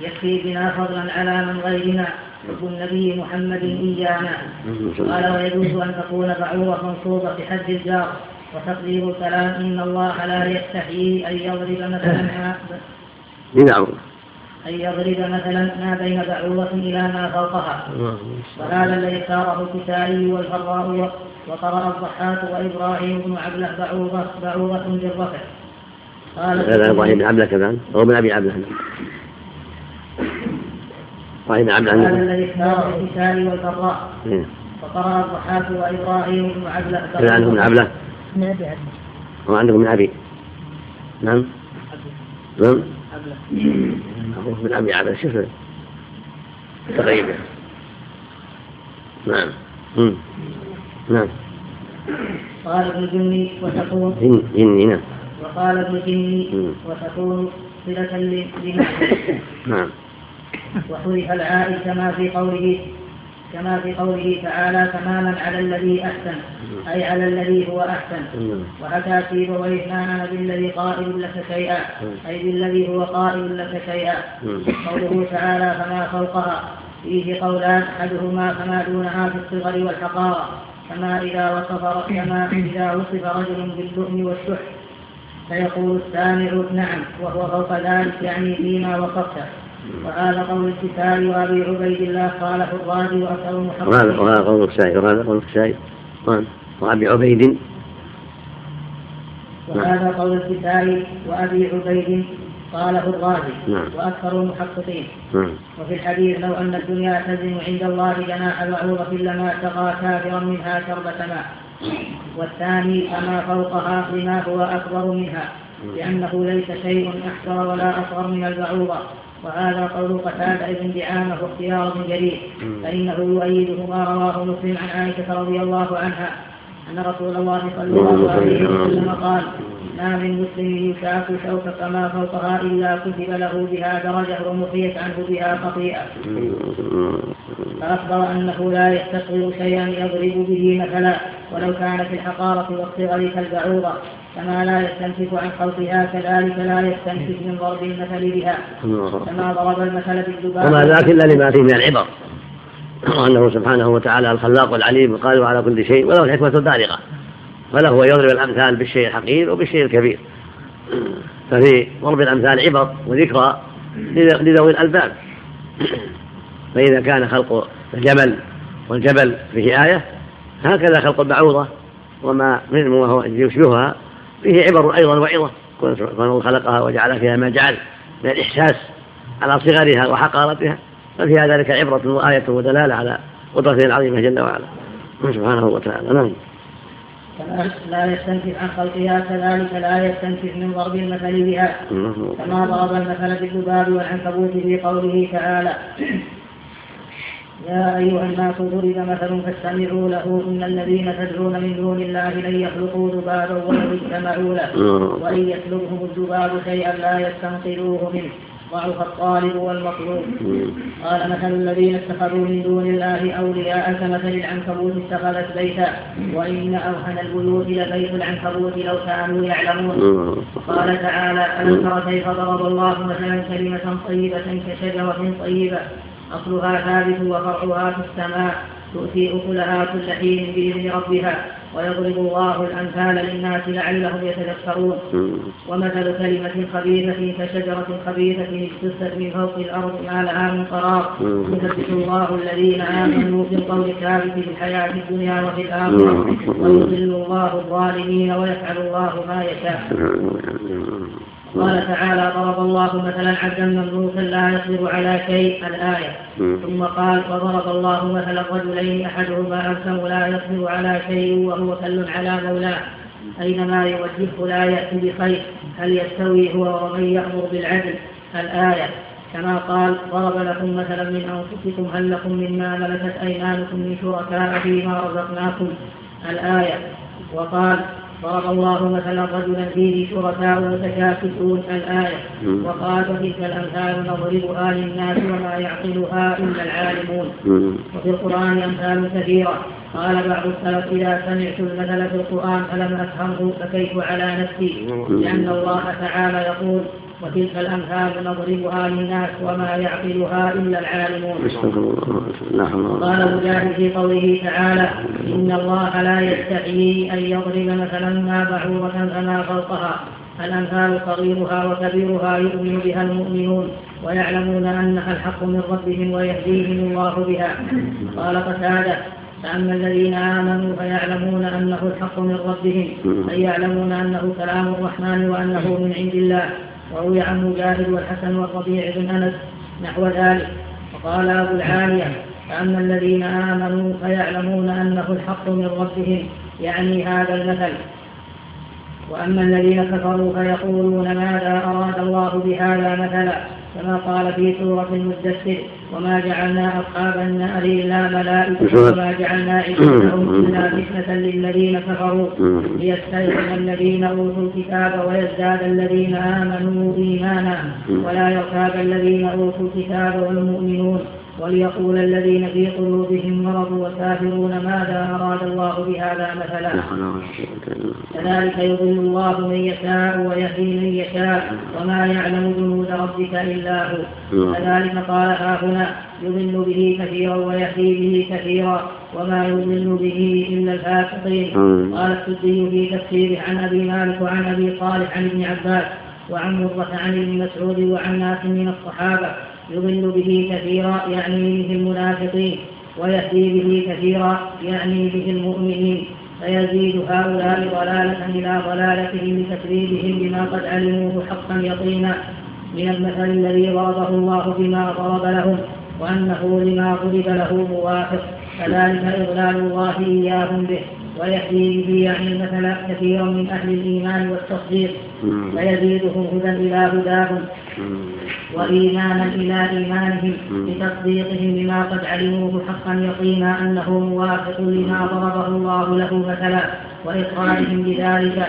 يكفي بنا فضلا على من غيرنا حب النبي محمد إيانا. قال ويجوز أن تكون بعوضة منصوبة بحد الجار. وتقدير الكلام إن الله لا يستحيي أن يضرب مثلا بنعم أن يضرب مثلا ما بين بعوضة إلى ما فوقها. وهذا الذي اختاره الكسائي والفراء وقرأ الضحاك وإبراهيم بن عبله بعوضة بعوضة بالرفع. قال إبراهيم بن عبله كمان هو من أبي عبله وإن عبد هذا الذي اختاره الكسائي والبراء. وقرأ الضحاك وإبراهيم بن عبلة. كان عندهم من عبلة؟ من أبي عبلة. هو عندكم من أبي. نعم. نعم. عبلة من أبي عبلة. شوف. تغيب نعم. نعم. قال ابن جني وتكون جني نعم. وقال ابن جني وتكون صلة لمعنى نعم. وحذف العائد كما في قوله كما في قوله تعالى تماما على الذي أحسن أي على الذي هو أحسن. وحكى سيبويه ما أنا بالذي قائل لك شيئا أي بالذي هو قائل لك شيئا. قوله تعالى فما فوقها فيه قولان أحدهما فما دونها في الصغر والحقارة كما إذا وصف كما إذا وصف رجل باللؤم والشح. فيقول السامع نعم وهو فوق ذلك يعني فيما وصفته. وهذا قول الكسائي وأبي عبيد الله قاله الرازي وأكثر المحققين وهذا قول الكسائي وهذا قول الكسائي. وأبي عبيد. وهذا قول الكسائي وأبي عبيد قاله الرازي نعم. وأكثر المحققين. نعم. وفي الحديث لو أن الدنيا تزن عند الله جناح بعوضة لما سقى كافرا منها شربة ماء والثاني فما فوقها لما هو أكبر منها لأنه ليس شيء احسر ولا أصغر من البعوضة وهذا قول قتادة بن دعامة واختيار بن جرير فإنه يؤيده ما رواه مسلم عن عائشة رضي الله عنها أن رسول الله صلى الله عليه وسلم قال ما من مسلم يشاك شوكة فما فوقها إلا كتب له بها درجة ومحيت عنه بها خطيئة. فأخبر أنه لا يستصغر شيئا يضرب به مثلا. ولو كان في الحقارة والصغر كالبعوضة كما لا يستنكف عن خلقها كذلك لا يستنكف من ضرب المثل بها. كما ضرب المثل بالذباب. وما ذاك إلا لما فيه من العبر. وأنه سبحانه وتعالى الخلاق العليم القادر على كل شيء وله الحكمة البالغة. فله يضرب الأمثال بالشيء الحقير وبالشيء الكبير. ففي ضرب الأمثال عبر وذكرى لذوي الألباب. فإذا كان خلق الجمل والجبل فيه آية هكذا خلق البعوضة وما وهو يشبهها. فيه عبر أيضا وعظة. كونه خلقها وجعل فيها ما جعل من الإحساس على صغرها وحقارتها. ففيها ذلك عبرة وآية ودلالة على قدرته العظيمة جل وعلا. سبحانه وتعالى. نعم. لا يستنكف عن خلقها كذلك لا يستنكف من ضرب المثل بها. كما ضرب المثل بالذباب والعنكبوت في قوله تعالى. يا أيها الناس ضرب مثل فاستمعوا له إن الذين تدعون من دون الله لن يخلقوا ذبابا ولو اجتمعوا له. وإن يسلبهم الذباب شيئا لا يستنقذوه منه. ضعف الطالب والمطلوب. قال مثل الذين اتخذوا من دون الله أولياء كمثل العنكبوت اتخذت بيتا. وإن أوهن البيوت لبيت العنكبوت لو كانوا يعلمون. قال تعالى ألم تر كيف ضرب الله مثلا كلمة طيبة كشجرة طيبة؟ أصلها ثابت وفرعها في السماء تؤتي أكلها كل حين بإذن ربها ويضرب الله الأمثال للناس لعلهم يتذكرون. ومثل كلمة خبيثة كشجرة خبيثة اجتثت من فوق الأرض ما لها من قرار. يثبت الله الذين آمنوا في القول الثابت في الحياة الدنيا وفي الآخرة. ويضل الله الظالمين ويفعل الله ما يشاء. قال تعالى ضرب الله مثلا عبدا مملوكا لا يقدر على شيء الآية. ثم قال وضرب الله مثلا رجلين أحدهما أبكم لا يقدر على شيء وهو كل على مولاه. أينما يوجهه لا يأتي بخير. هل يستوي هو ومن يأمر بالعدل؟ الآية. كما قال ضرب لكم مثلا من أنفسكم هل لكم مما ملكت أيمانكم من شركاء فيما رزقناكم؟ الآية. وقال ضرب الله مثلا رجلا فيه شركاء متشاكسون الآية. وقال وتلك الأمثال نضربها للناس وما يعقلها إلا العالمون. وفي القرآن أمثال كثيرة. قال بعض السلف إذا سمعت المثل في القرآن فلم أفهمه فكيف على نفسي؟ لأن الله تعالى يقول وتلك الأمثال نضربها للناس وما يعقلها إلا العالمون. قال مجاهد في قوله تعالى إن الله لا يستحيي أن يضرب مثلا ما بعوضة فما فوقها. الأمثال صغيرها وكبيرها يؤمن بها المؤمنون ويعلمون أنها الحق من ربهم ويهديهم الله بها. قال قتادة فأما الذين آمنوا فيعلمون أنه الحق من ربهم أي يعلمون أنه كلام الرحمن وأنه من عند الله. وروي عن مجاهد والحسن والربيع بن أنس نحو ذلك. وقال أبو العالية فأما الذين آمنوا فيعلمون أنه الحق من ربهم يعني هذا المثل. وأما الذين كفروا فيقولون ماذا أراد الله بهذا مثلا؟ كما قال في سورة المدثر وما جعلنا أصحاب النار إلا ملائكة وما جعلنا عدتهم إلا فتنة للذين كفروا ليستيقن الذين أوتوا الكتاب ويزداد الذين آمنوا إيمانا ولا يرتاب الذين أوتوا الكتاب والمؤمنون وليقول الذين في قلوبهم مرض والكافرون ماذا أراد الله بهذا مثلا؟ كذلك يضل الله من يشاء ويهدي من يشاء وما يعلم جنود ربك إلا هو. كذلك قال ها هنا يضل به كثيرا ويهدي به كثيرا وما يضل به إلا الفاسقين. قال السدي في تفسيره عن أبي مالك وعن أبي صالح عن ابن عباس وعن مرة عن ابن مسعود وعن ناس من الصحابة. يضل به كثيرا يعني به المنافقين ويهدي به كثيرا يعني به المؤمنين فيزيد هؤلاء ضلالة إلى ضلالتهم بتكذيبهم بما قد علموه حقا يقينا من المثل الذي ضربه الله بما ضرب لهم وأنه لما ضرب له موافق كذلك إضلال الله إياهم به ويهدي به يعني مثلا كثيرا من أهل الإيمان والتصديق فيزيدهم هدى إلى هداهم. وإيمانا إلى إيمانهم بتصديقهم بما قد علموه حقا يقينا أنه موافق لما ضربه الله له مثلا وإقرارهم بذلك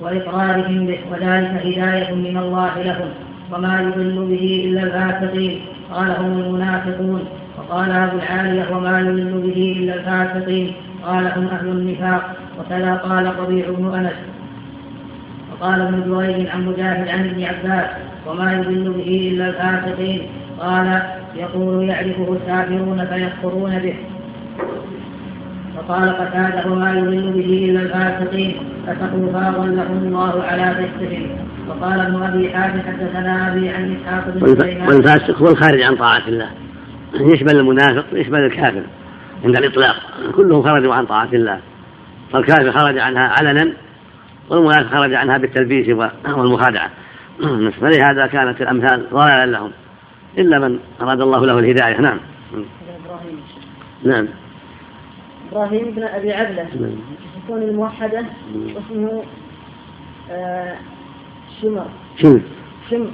وإقرارهم به وذلك هداية من الله لهم وما يضل به إلا الفاسقين. قال هم المنافقون. وقال أبو العالية وما يضل به إلا الفاسقين. قال هم أهل النفاق. وكذا قال ربيع بن أنس. وقال ابن جريج عن مجاهد عن ابن عباس. وما يضل به إلا الفاسقين قال يقول يعرفه الكافرون فيكفرون به. وقال قتاده وما يضل به إلا الفاسقين فسقوا فاضلهم الله على فسقهم وقال ابن أبي حاتم حدثنا أبي عن إسحاق بن سليمان. والفاسق هو الخارج عن طاعة الله. يشمل المنافق يشمل الكافر عند الإطلاق. كلهم خرجوا عن طاعة الله. فالكافر خرج عنها علنا والمنافق خرج عنها بالتلبيس والمخادعة. [clears throat] فلهذا كانت الأمثال ضلالا لهم. إلا من أراد الله له الهداية. نعم. نعم. إبراهيم بن أبي عبلة. يكون الموحدة واسمه آه شمر. شمر. شمر.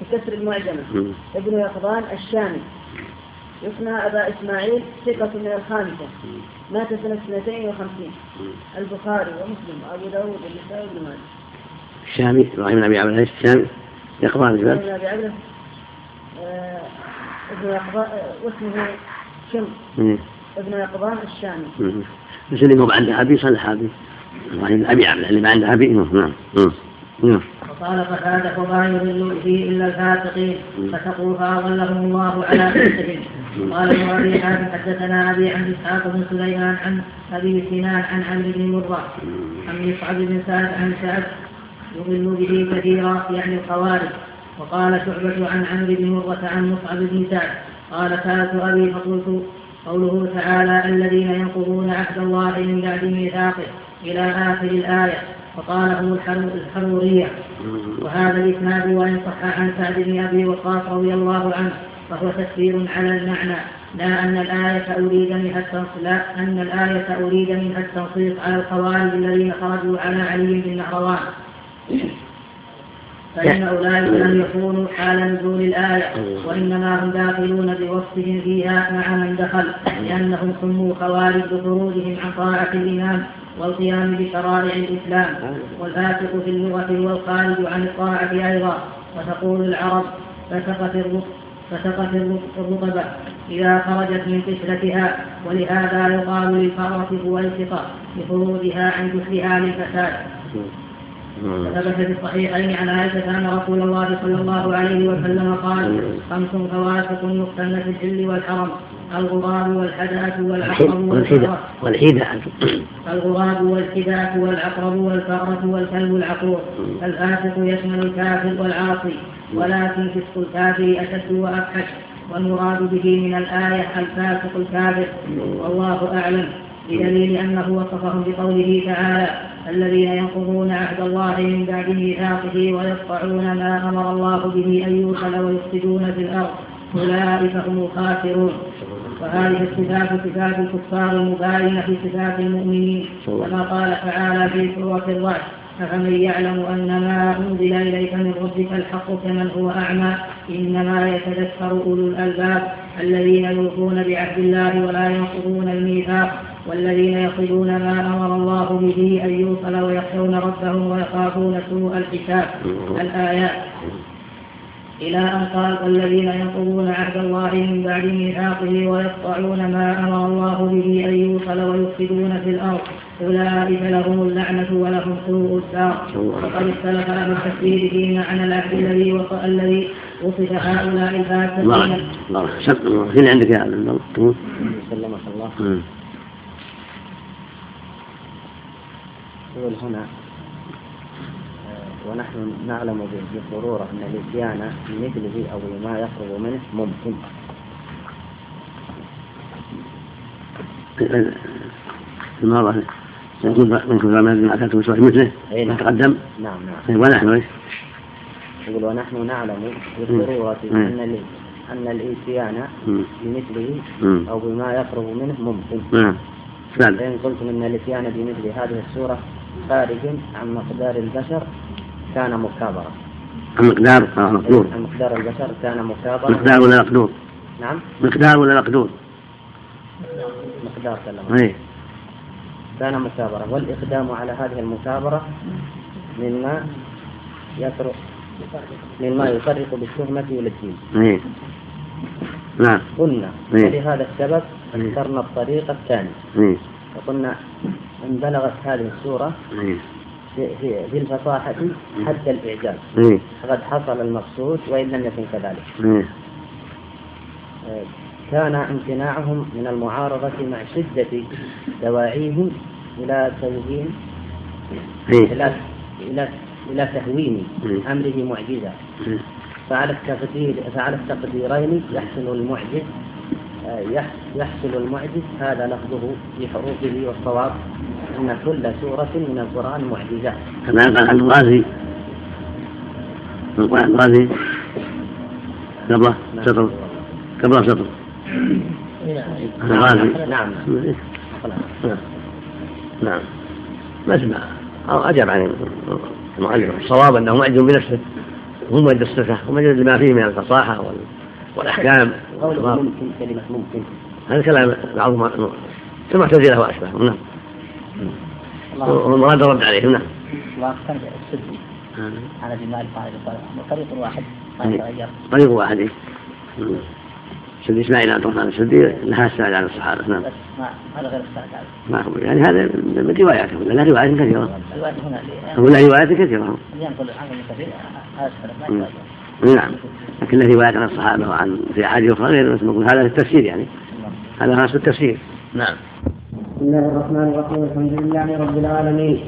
بكسر المعجمة. ابن يقظان الشامي. يثنى أبا إسماعيل ثقة من الخامسة. مات سنة 52 البخاري ومسلم. وأبو داود والنسائي وابن ماجه الشامي إبراهيم بن أبي عبد الشامي. يقظان ابن أبي عبد آه، ابن واسمه شم. ابن يقظان الشامي. بس اللي مو عنده أبي صلح أبي إبراهيم بن أبي عبد اللي ما عنده أبي نعم نعم وقال قتادة وما يضل به إلا الفاسقين فسقوا فأضلهم الله على نفسهم قال ابن أبي حاتم حدثنا أبي عن إسحاق بن سليمان عن أبي سنان عن عمرو بن مرة عن مصعب بن سعد عن سعد يضل به كثيرا يعني الخوارج. وقال شعبة عن عمرو بن مرة عن مصعب بن سعد. قال سألت أبي فقلت قوله تعالى الذين ينقضون عهد الله من بعد ميثاقه إلى آخر الآية. وقاله الحرورية. وهذا الإسناد وإن صح عن سعد بن أبي وقاص رضي الله عنه فهو تفسير على المعنى. لا أن الآية أريد منها لا أن الآية أريد منها التنصيص على الخوارج الذين خرجوا على علي بن نهروان فإن أولئك لم يكونوا حال نزول الآية وإنما هم داخلون بوصفهم فيها مع من دخل لأنهم سموا خوارج بخروجهم عن طاعة الإمام والقيام بشرائع الإسلام والفاسق في اللغة والخارج عن الطاعة أيضا. وتقول العرب فسقت فسقت الرطبة إذا خرجت من قشرتها ولهذا يقال للفرة والثقة لخروجها عن جسرها للفساد. ثبت في الصحيحين عن عائشة أن رسول الله صلى الله عليه وسلم قال خمس فواسق يقتلن في الحل والحرم الغراب والحدأة والعقرب والحداة والحدأة. الغراب والحدأة والعقرب والفأرة والكلب العقور. الفاسق يشمل الكافر والعاصي ولكن فسق الكافر أشد وأفحش والمراد به من الآية الفاسق الكافر والله أعلم. بدليل أنه وصفهم بقوله تعالى الذين ينقضون عهد الله من بعد ميثاقه ويقطعون ما أمر الله به أن يوصل ويفسدون في الأرض أولئك هم الخاسرون. وهذه الصفات صفات الكفار المباينة في صفات المؤمنين. كما قال تعالى في سورة الرعد أفمن يعلم أن ما أنزل إليك من ربك الحق كمن هو أعمى إنما يتذكر أولو الألباب الذين يوفون بعهد الله ولا ينقضون الميثاق. والذين يصلون ما أمر الله به أن يوصل ويخشون ربهم ويخافون سوء الحساب الآيات. إلى أن قال والذين ينقضون عهد الله من بعد ميثاقه ويقطعون ما أمر الله به أن يوصل ويفسدون في الأرض. أولئك لهم اللعنة ولهم سوء الدار وقد اختلف أهل التفسير في معنى العهد الذي الذي وصف هؤلاء الفاسقين. الله الله عندك يا الله سلمك الله. يقول هنا ونحن نعلم بالضرورة أن الإتيان بمثله أو ما يقرب منه ممكن. المرة يقول منكم ما أتاكم مثله. ما تقدم نعم نعم. طيب، ونحن إيش؟ يقول ونحن نعلم بالضرورة أن أن الإتيان بمثله أو بما يقرب منه ممكن. نعم فإن قلتم أن الإتيان بمثل هذه السورة خارج عن مقدار البشر كان مكابرة. عن مقدار آه، مقدور. مقدار البشر كان مكابرة. مقدار ولا مقدور؟ نعم. مقدار ولا مقدور؟ مقدار كلام. إيه. كان مكابرة. والإقدام على هذه المكابرة مما يفرق مما يفرق بالتهمة والدين. إيه. نعم. قلنا إيه؟ لهذا السبب اخترنا الطريقة الثانية إيه؟ وقلنا إن بلغت هذه السورة إيه. في, في, في الفصاحة حتى الإعجاز. إيه. فقد حصل المقصود وإن لم يكن كذلك. كان امتناعهم من المعارضة مع شدة دواعيهم إلى توهين إيه. إلى إلى إلى تهوين أمره معجزة. فعلى التقدير فعلى التقديرين يحسن المعجز آه، يحصل المعجز هذا لفظه في حروفه والصواب أن كل سورة من القرآن معجزة. كما قال الغازي الغازي قبله سطر قبله سطر الغازي نعم. نعم. ما أجاب عن المؤلف الصواب أنه معجز بنفسه. هو مجد الصفة ومجد لما فيه من الفصاحة والأحكام. ممكن كلمة ممكن. هذا كلام بعض المعتزلة وأشبه نعم. والمراد رد عليهم. نعم. السدي على جمال فاعل طريق واحد. طريق واحد. إيه. سيدي اسماعيل عبد الرحمن السدي؟ لها السعد على الصحابة. نعم. ما هذا غير السعد ما هو. يعني هذا من رواياته. ولا روايات كثيرة؟ ولا روايات كثيرة. ينقل عنه كثير هذا نعم. لكن له روايات عن الصحابة وعن في أحاديث أخرى غير مسموق هذا في التفسير يعني. هذا خاص بالتفسير. نعم. بسم الله الرحمن الرحيم. الحمد لله رب العالمين.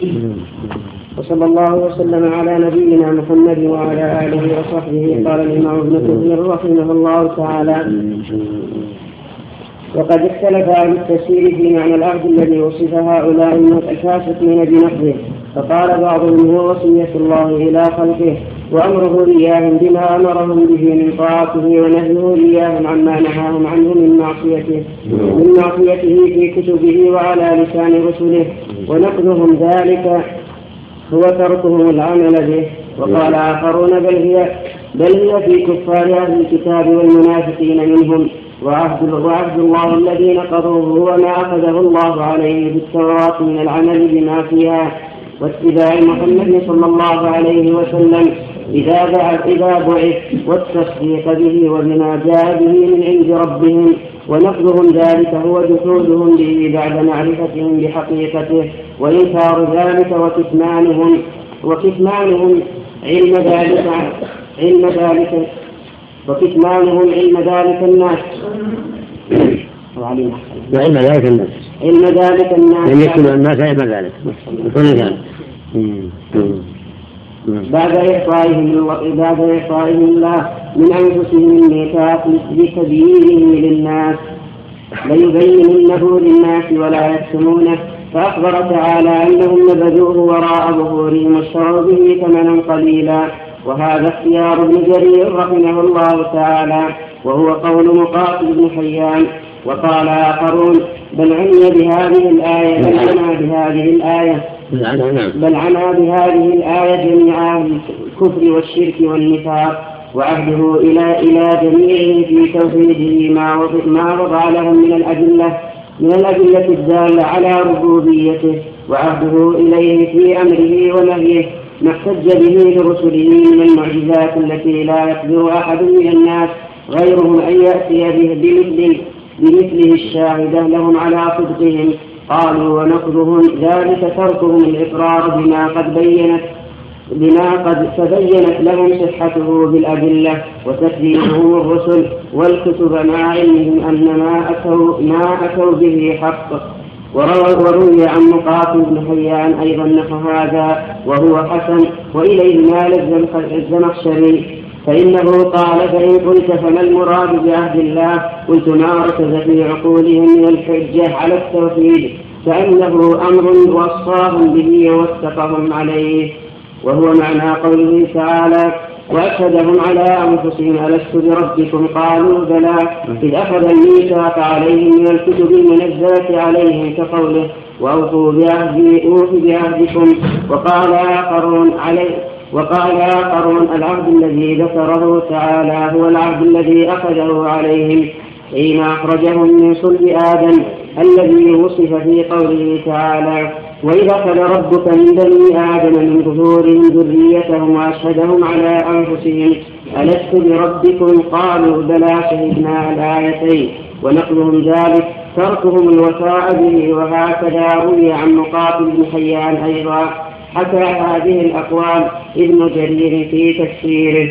وصلى الله وسلم على نبينا محمد وعلى آله وصحبه. قال الإمام ابن كثير رحمه الله تعالى وقد اختلف أهل التفسير في معنى العهد الذي وصف هؤلاء الفاسقين بنقضه فقال بعضهم هو وصية الله إلى خلقه. وأمره إياهم بما أمرهم به من طاعته ونهيه إياهم عما نهاهم عنه من معصيته من معصيته في كتبه وعلى لسان رسله ونقضهم ذلك هو تركهم العمل به. وقال آخرون بل هي بل هي في كفار أهل الكتاب والمنافقين منهم. وعهد, وعهد الله الذي نقضوه هو ما أخذه الله عليه بالتوراة من العمل بما فيها. واتباع محمد صلى الله عليه وسلم إذا بعث إذا بعث والتصديق به وبما جاء به من عند ربهم ونقضهم ذلك هو جحودهم به بعد معرفتهم بحقيقته وإنكار ذلك وكتمانهم وكتمانهم علم ذلك علم ذلك وكتمانهم علم ذلك الناس. وعلم ذلك الناس. علم ذلك الناس. لم يكن الناس علم ذلك. بعد إعطائهم بعد إعطائهم الله من أنفسهم الميثاق لتبيينه للناس ليبيننه للناس ولا يكتمونه. فأخبر تعالى أنهم نبذوه وراء ظهورهم واشتروا به ثمنا قليلا. وهذا اختيار ابن جرير رحمه الله تعالى وهو قول مقاتل بن حيان. وقال آخرون بل عني بهذه الآية بل عنا بهذه الآية بل عنا بهذه الآية جميع أهل الكفر والشرك والنفاق وعهده إلى إلى جميعهم في توحيده ما ما وضع لهم من الأدلة من الأدلة الدالة على ربوبيته وعهده إليه في أمره ونهيه ما احتج به لرسله من المعجزات التي لا يقدر أحد من الناس غيرهم أن يأتي به بمثل بمثله الشاهدة لهم على صدقهم. قالوا ونقضهم ذلك تركهم الإقرار بما قد بينت بما قد تبينت لهم صحته بالأدلة وتكذيبهم الرسل والكتب مع علمهم أن ما أتوا ما أتوا به حق. وروي عن مقاتل بن حيان أيضا نحو هذا وهو حسن وإليه مال الزمخشري فإنه قال فإن قلت فما المراد بعهد الله؟ قلت ما ركز في عقولهم من الحجة على التوحيد فإنه أمر وصاهم به ووثقهم عليه. وهو معنى قوله تعالى وأشهدهم على أنفسهم ألست بربكم؟ قالوا بلى. إذ أخذ الميثاق عليهم من الكتب المنزلة عليهم كقوله وأوفوا بعهدي أوف بعهدكم. وقال آخرون عليه وقال آخرون العهد الذي ذكره تعالى هو العهد الذي أخذه عليهم حين أخرجهم من صلب آدم الذي وصف في قوله تعالى وإذا أخذ ربك من بني آدم من ظهورهم ذريتهم وأشهدهم على أنفسهم ألست بربكم؟ قالوا بلى شهدنا الآيتين ونقلهم ذلك تركهم الوفاء به وهكذا روي عن مقاتل بن حيان أيضا. حكى هذه الأقوال ابن جرير في تفسيره.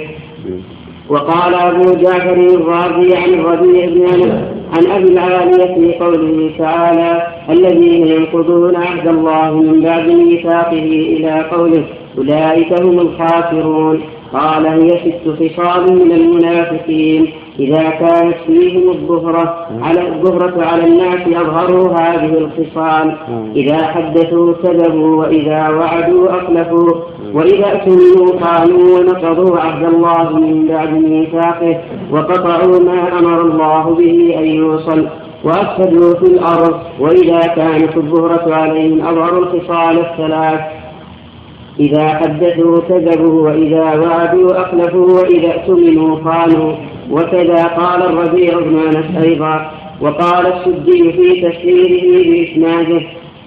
وقال أبو جعفر الرازي عن الربيع بن أنس عن أبي العالية في قوله تعالى الذين ينقضون عهد الله من بعد ميثاقه إلى قوله أولئك هم الخاسرون. قال هي ست خصال من المنافقين. إذا كانت فيهم الظهرة على الظهرة على الناس أظهروا هذه الخصال. إذا حدثوا كذبوا وإذا وعدوا أخلفوا. وإذا اؤتمنوا خانوا ونقضوا عهد الله من بعد ميثاقه. وقطعوا ما أمر الله به أن يوصل. وأفسدوا في الأرض. وإذا كانت الظهرة عليهم أظهروا الخصال الثلاث. إذا حدثوا كذبوا وإذا وعدوا أخلفوا. وإذا اؤتمنوا خانوا وكذا قال الربيع بن أنس أيضا وقال السدي في تفسيره بإسناده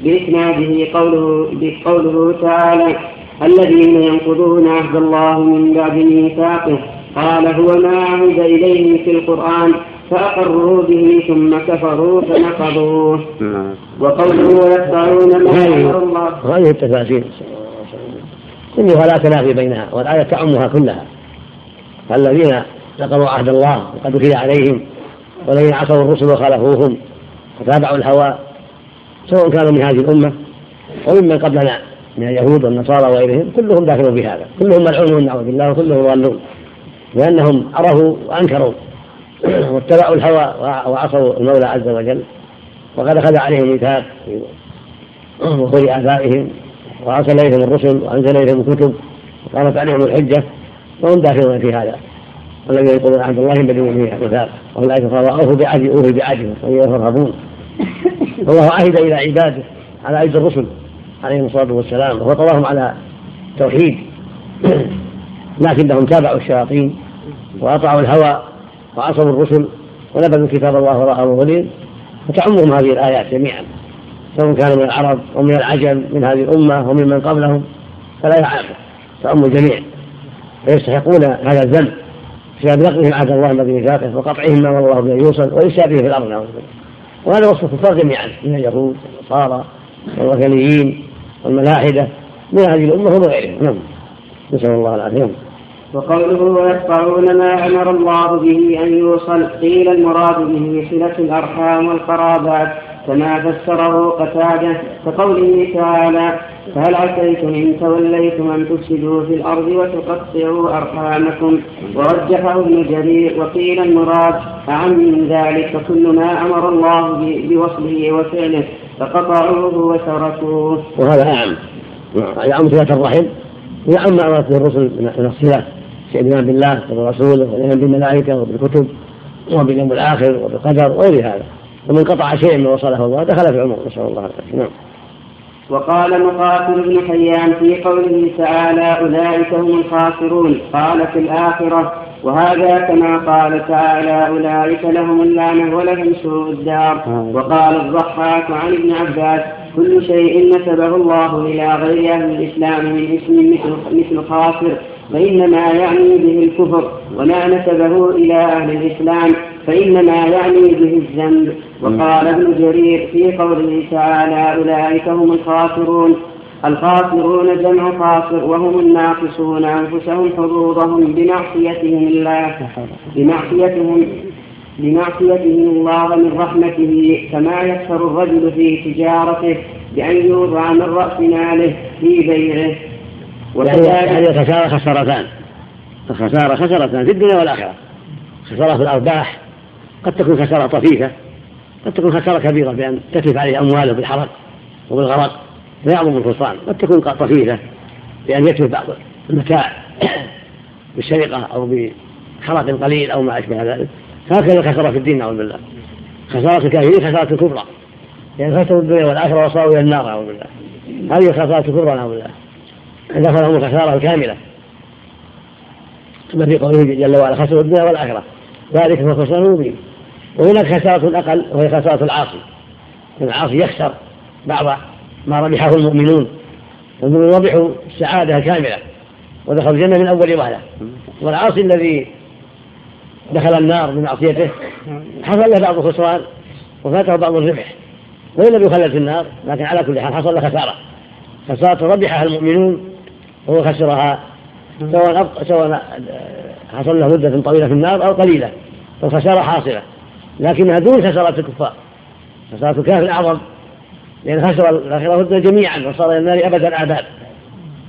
بإسناده قوله بقوله تعالى الذين ينقضون عهد الله من بعد ميثاقه قال هو ما عهد إليه في القرآن فأقروا به ثم كفروا فنقضوه. وقوله ويقطعون ما أمر الله. هذه التفاسير. كلها لا تنافي بينها والآية تعمها كلها. الذين نقضوا عهد الله وقد أخذ عليهم والذين عصوا الرسل وخالفوهم وتابعوا الهوى سواء كانوا من هذه الأمة وممن قبلنا من اليهود والنصارى وغيرهم كلهم داخلون في هذا كلهم ملعونون نعوذ بالله وكلهم ضالون لأنهم عرفوا وأنكروا [clears throat] واتبعوا الهوى وعصوا المولى عز وجل وقد أخذ عليهم ميثاق [clears throat] وخذ آبائهم وأرسل إليهم الرسل وأنزل إليهم الكتب وقامت عليهم الحجة وهم داخلون في هذا. الذين ينقضون عهد الله من بعد ميثاقه واولئك اوفوا بعهدي اوف بعهدكم وإياي فارهبون [laughs] والله عهد إلى عباده. على عهد الرسل عليهم الصلاة والسلام. وفطرهم على التوحيد. [clears throat] لكنهم تابعوا الشياطين. وأطاعوا الهوى. وعصوا الرسل. ونبذوا كتاب الله وراء ظهورهم فتعمهم هذه الآيات جميعا. سواء كانوا من العرب أو من العجم من هذه الأمة ومن من قبلهم. فلا يعرف. تعم الجميع فيستحقون هذا الذنب. نقضهم عهد الله الذي ميثاقه وقطعهم ما أمر الله به يوصل وإفساده في الأرض نعوذ بالله. وهذا وصف الكفار جميعا من اليهود والنصارى والوثنيين والملاحدة من هذه الأمة ومن غيرهم. نعم. نسأل الله العافية. وقوله ويقطعون ما أمر الله به أن يوصل قيل المراد به صلة الأرحام والقرابات. كما فسره قتادة كقوله تعالى فهل عسيتم إن توليتم أن تفسدوا في الأرض وتقطعوا أرحامكم؟ ورجحه ابن جرير وقيل المراد أعم من ذلك كل ما أمر الله بوصله وفعله فقطعوه وتركوه. وهذا أعم. يعم صلة الرحم. ويعم ما أمرت الرسل من الصلة. كالإيمان بالله وبرسوله والإيمان بالملائكة وبالكتب وباليوم الآخر وبالقدر وغير هذا. ومن قطع شيء من وصله الله دخل في عمر نسأل الله العافية. نعم. وقال مقاتل بن حيان في قوله تعالى أولئك هم الخاسرون. قال في الآخرة وهذا كما قال تعالى أولئك لهم اللعنة ولهم سوء الدار. آه. وقال الضحاك عن ابن عباس كل شيء نسبه الله إلى غير أهل الإسلام من اسم مثل, خاسر. فإنما يعني به الكفر وما نسبه إلى أهل الإسلام. فإنما يعني به الذنب. وقال ابن جرير في قوله تعالى أولئك هم الخاسرون. الخاسرون جمع خاسر وهم الناقصون أنفسهم حظوظهم بمعصيتهم الله. بمعصيتهم بمعصيتهم الله من رحمته. كما يكثر الرجل في تجارته بأن يوضع من رأس ماله في بيعه. هذه الخسارة خسارتان. الخسارة خسارتان في الدنيا والآخرة. خسارة في الأرباح قد تكون خسارة طفيفة قد تكون خسارة كبيرة بأن تتلف عليه أمواله بالحرق وبالغرق فيعظم الخسران قد تكون طفيفة بأن يتلف بعض المتاع [coughs] بالسرقة أو بحرق قليل أو ما أشبه ذلك. هكذا الخسارة في الدين نعوذ بالله. خسارة الكافرين خسارة كبرى يعني خسروا الدنيا والآخرة وصاروا إلى النار نعوذ بالله. هذه خسارة كبرى نعوذ بالله. دخلهم الخسارة الكاملة. كما في قوله جل وعلا خسروا الدنيا والآخرة. ذلك هو الخسران المبين. وهناك خسارة أقل وهي خسارة العاصي. العاصي يخسر بعض ما ربحه المؤمنون. المؤمنون ربحوا السعادة الكاملة ودخلوا الجنة من أول وهلة. والعاصي الذي دخل النار بمعصيته حصل له بعض الخسران وفاته بعض الربح. وإن لم يخلد في النار لكن على كل حال حصل له خسارة. خسارة ربحها المؤمنون وهو خسرها سواء سواء حصل له مدة طويلة في النار أو قليلة فالخسارة حاصلة. لكنها دون خسارة الكفار. خسارة الكافر أعظم لأن خسر الآخرة جميعا وصار إلى النار أبد الآباد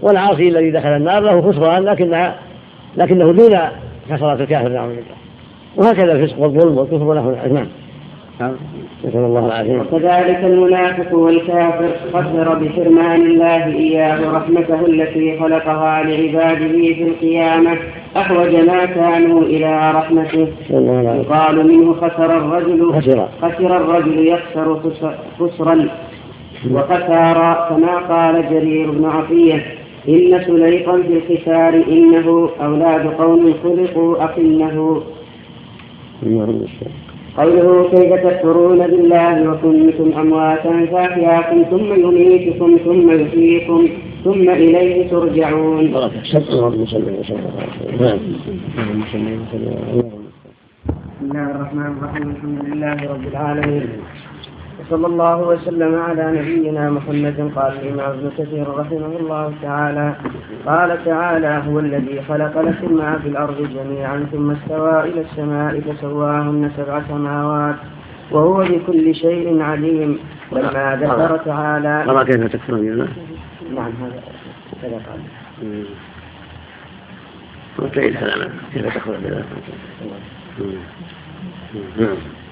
والعاصي الذي دخل النار له خسران لكنها لكنه دون خسارة الكافر بالله وهكذا الفسق والظلم والكفر له نعم. نسأل الله العافية. وكذلك المنافق والكافر خسر بحرمان الله إياه رحمته التي خلقها لعباده في القيامة. أحوج ما كانوا إلى رحمته. يقال منه خسر الرجل خسر, خسر الرجل يخسر خسرا. وخسار كما قال جرير بن عطية إن سليقا في الخسار إنه أولاد قوم خلقوا أقنه قوله كيف تكفرون بالله وكنتم أمواتا فأحياكم ثم يميتكم ثم يحييكم ثم إليه ترجعون. بسم الله الرحمن الرحيم. الحمد لله رب العالمين. وصلى الله وسلم على نبينا محمد قال الإمام ابن كثير رحمه الله تعالى قال تعالى هو الذي خلق لكم ما في الأرض جميعا ثم استوى إلى السماء فسواهن سبع سماوات وهو بكل شيء عليم. لما ذكر تعالى ترى كيف تكفرون بالله؟ نعم هذا كذا قال. كيف تكفرون بالله؟ نعم.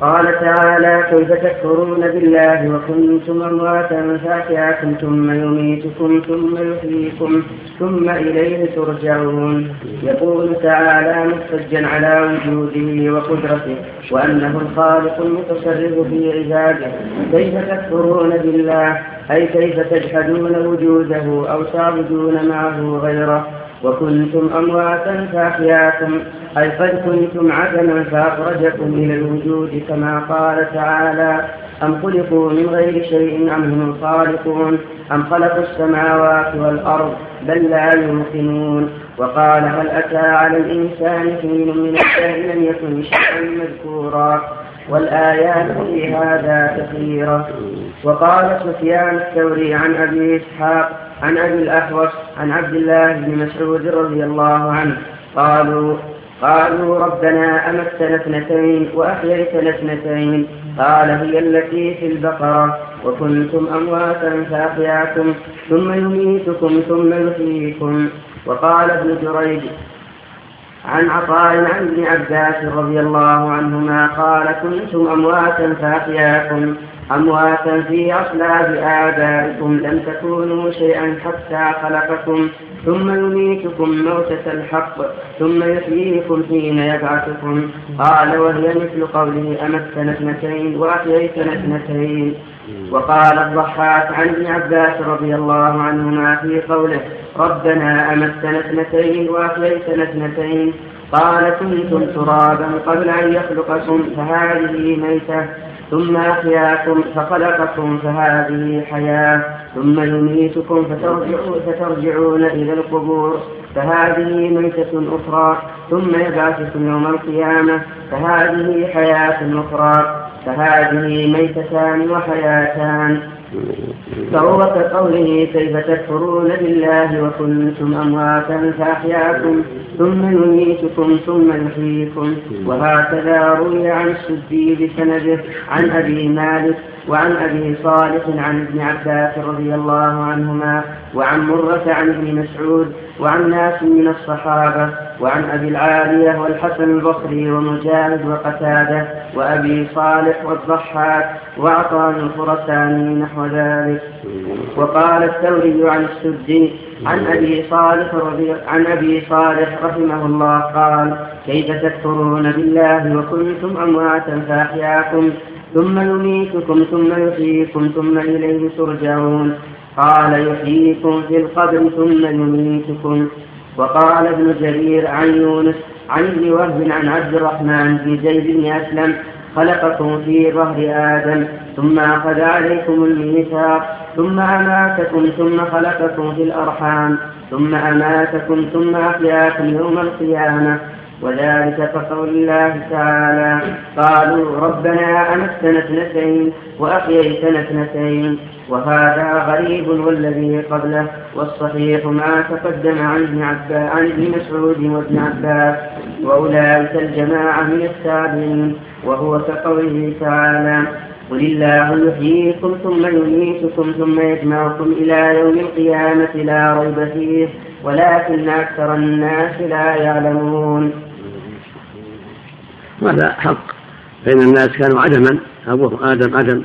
قال تعالى كيف تكفرون بالله وكنتم أمواتا فأحياكم ثم يميتكم ثم يحييكم ثم إليه ترجعون. يقول تعالى محتجا على وجوده وقدرته وأنه الخالق المتصرف في عباده. كيف تكفرون بالله؟ أي كيف تجحدون وجوده أو تعبدون معه غيره؟ وكنتم أمواتا فأحياكم أي قد كنتم عدما فأخرجكم من الوجود كما قال تعالى أم خلقوا من غير شيء أم هم الخالقون أم خلقوا السماوات والأرض بل لا يوقنون؟ وقال هل أتى على الإنسان حين من الدهر لم يكن شيئا مذكورا؟ والآيات في هذا كثيرة وقال سفيان الثوري عن أبي إسحاق عن أبي الأحوص عن عبد الله بن مسعود رضي الله عنه قالوا قالوا ربنا أمتنا اثنتين وأحييتنا اثنتين قال هي التي في البقرة وكنتم أمواتا فأحياكم ثم يميتكم ثم يحييكم. وقال ابن جريج عن عطاء عن ابن عباس رضي الله عنهما قال كنتم أمواتا فأحياكم. أمواتا في أصلاب آبائكم لم تكونوا شيئا حتى خلقكم ثم يميتكم موتة الحق ثم يحييكم حين يبعثكم. قال وهي مثل قوله أمتنا اثنتين وأحييتنا اثنتين. وقال الضحاك عن ابن عباس رضي الله عنهما في قوله ربنا أمتنا اثنتين وأحييتنا اثنتين. قال كنتم ترابا قبل أن يخلقكم فهذه ميتة. ثم أحياكم فخلقكم فهذه حياة ثم يميتكم فترجعون, فترجعون إلى القبور. فهذه ميتة أخرى ثم يبعثكم يوم القيامة. فهذه حياة أخرى. فهذه ميتتان وحياتان. فهو كقوله كيف تكفرون بالله وكنتم أمواتا فأحياكم ثم يميتكم ثم يحييكم وهكذا روي عن السدي بسنده عن أبي مالك وعن أبي صالح عن ابن عباس رضي الله عنهما وعن مرة عن ابن مسعود وعن ناس من الصحابة وعن أبي العالية والحسن البصري ومجاهد وقتادة وأبي صالح والضحاك وعطاء الخرساني نحو ذلك وقال الثوري عن السدي عن أبي صالح رضي عن أبي صالح رحمه الله قال كيف تكفرون بالله وكنتم أمواتا فأحياكم ثم يميتكم ثم يحييكم ثم إليه ترجعون. قال يحييكم في القبر ثم يميتكم. وقال ابن جرير عن يونس عن ابن وهب عن عبد الرحمن بن زيد بن أسلم خلقكم في ظهر آدم ثم أخذ عليكم الميثاق ثم أماتكم ثم خلقكم في الأرحام ثم أماتكم ثم أحياكم يوم القيامة. وذلك كقول الله تعالى قالوا ربنا أمتنا اثنتين وأحييتنا اثنتين وهذا غريب والذي قبله والصحيح ما تقدم عن ابن عباس عن ابن مسعود وابن عباس وأولئك الجماعة من التابعين وهو كقوله تعالى قل الله يحييكم ثم يميتكم ثم يجمعكم إلى يوم القيامة لا ريب فيه ولكن أكثر الناس لا يعلمون هذا حق. فإن الناس كانوا عدما أبوه آدم عدم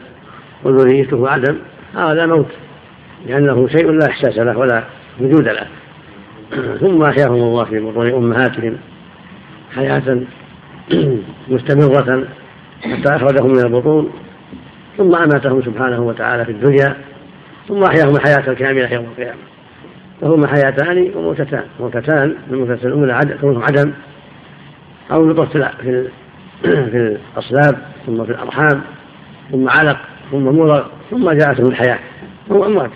وذريته عدم هذا موت لأنه شيء لا إحساس له ولا وجود له. [clears throat] ثم أحياهم الله في بطون أمهاتهم حياة [clears throat] مستمرة حتى أخرجهم من البطون. ثم أماتهم سبحانه وتعالى في الدنيا. ثم أحياهم الحياة الكاملة يوم القيامة. فهما حياتان وموتتان موتتان الموتة الأولى كونه عدم أو نطفة في [clears throat] في الأصلاب ثم في الأرحام ثم علق ثم مرض ثم جاءتهم الحياة هم أموات.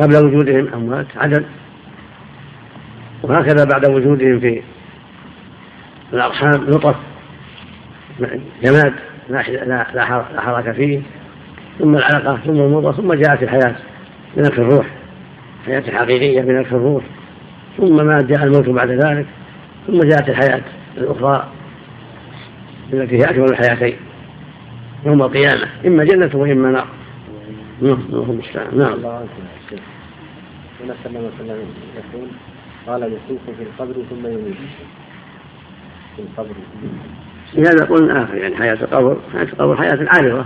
قبل وجودهم أموات عدم وهكذا بعد وجودهم في الأرحام نطف جماد لا حركة فيه. ثم العلقة ثم المضغة ثم جاءت الحياة بنفخ الروح. حياة حقيقية بنفخ الروح. ثم ما جاء الموت بعد ذلك ثم جاءت الحياة الأخرى. التي هي أكمل الحياتين يوم القيامة إما جنة وإما نار. نعم المستعان. نعم. هنا صلى الله عليه وسلم يقول قال يسوق في القبر ثم يميت في القبر. لهذا قلنا آخر يعني حياة القبر حياة القبر حياة عارضة.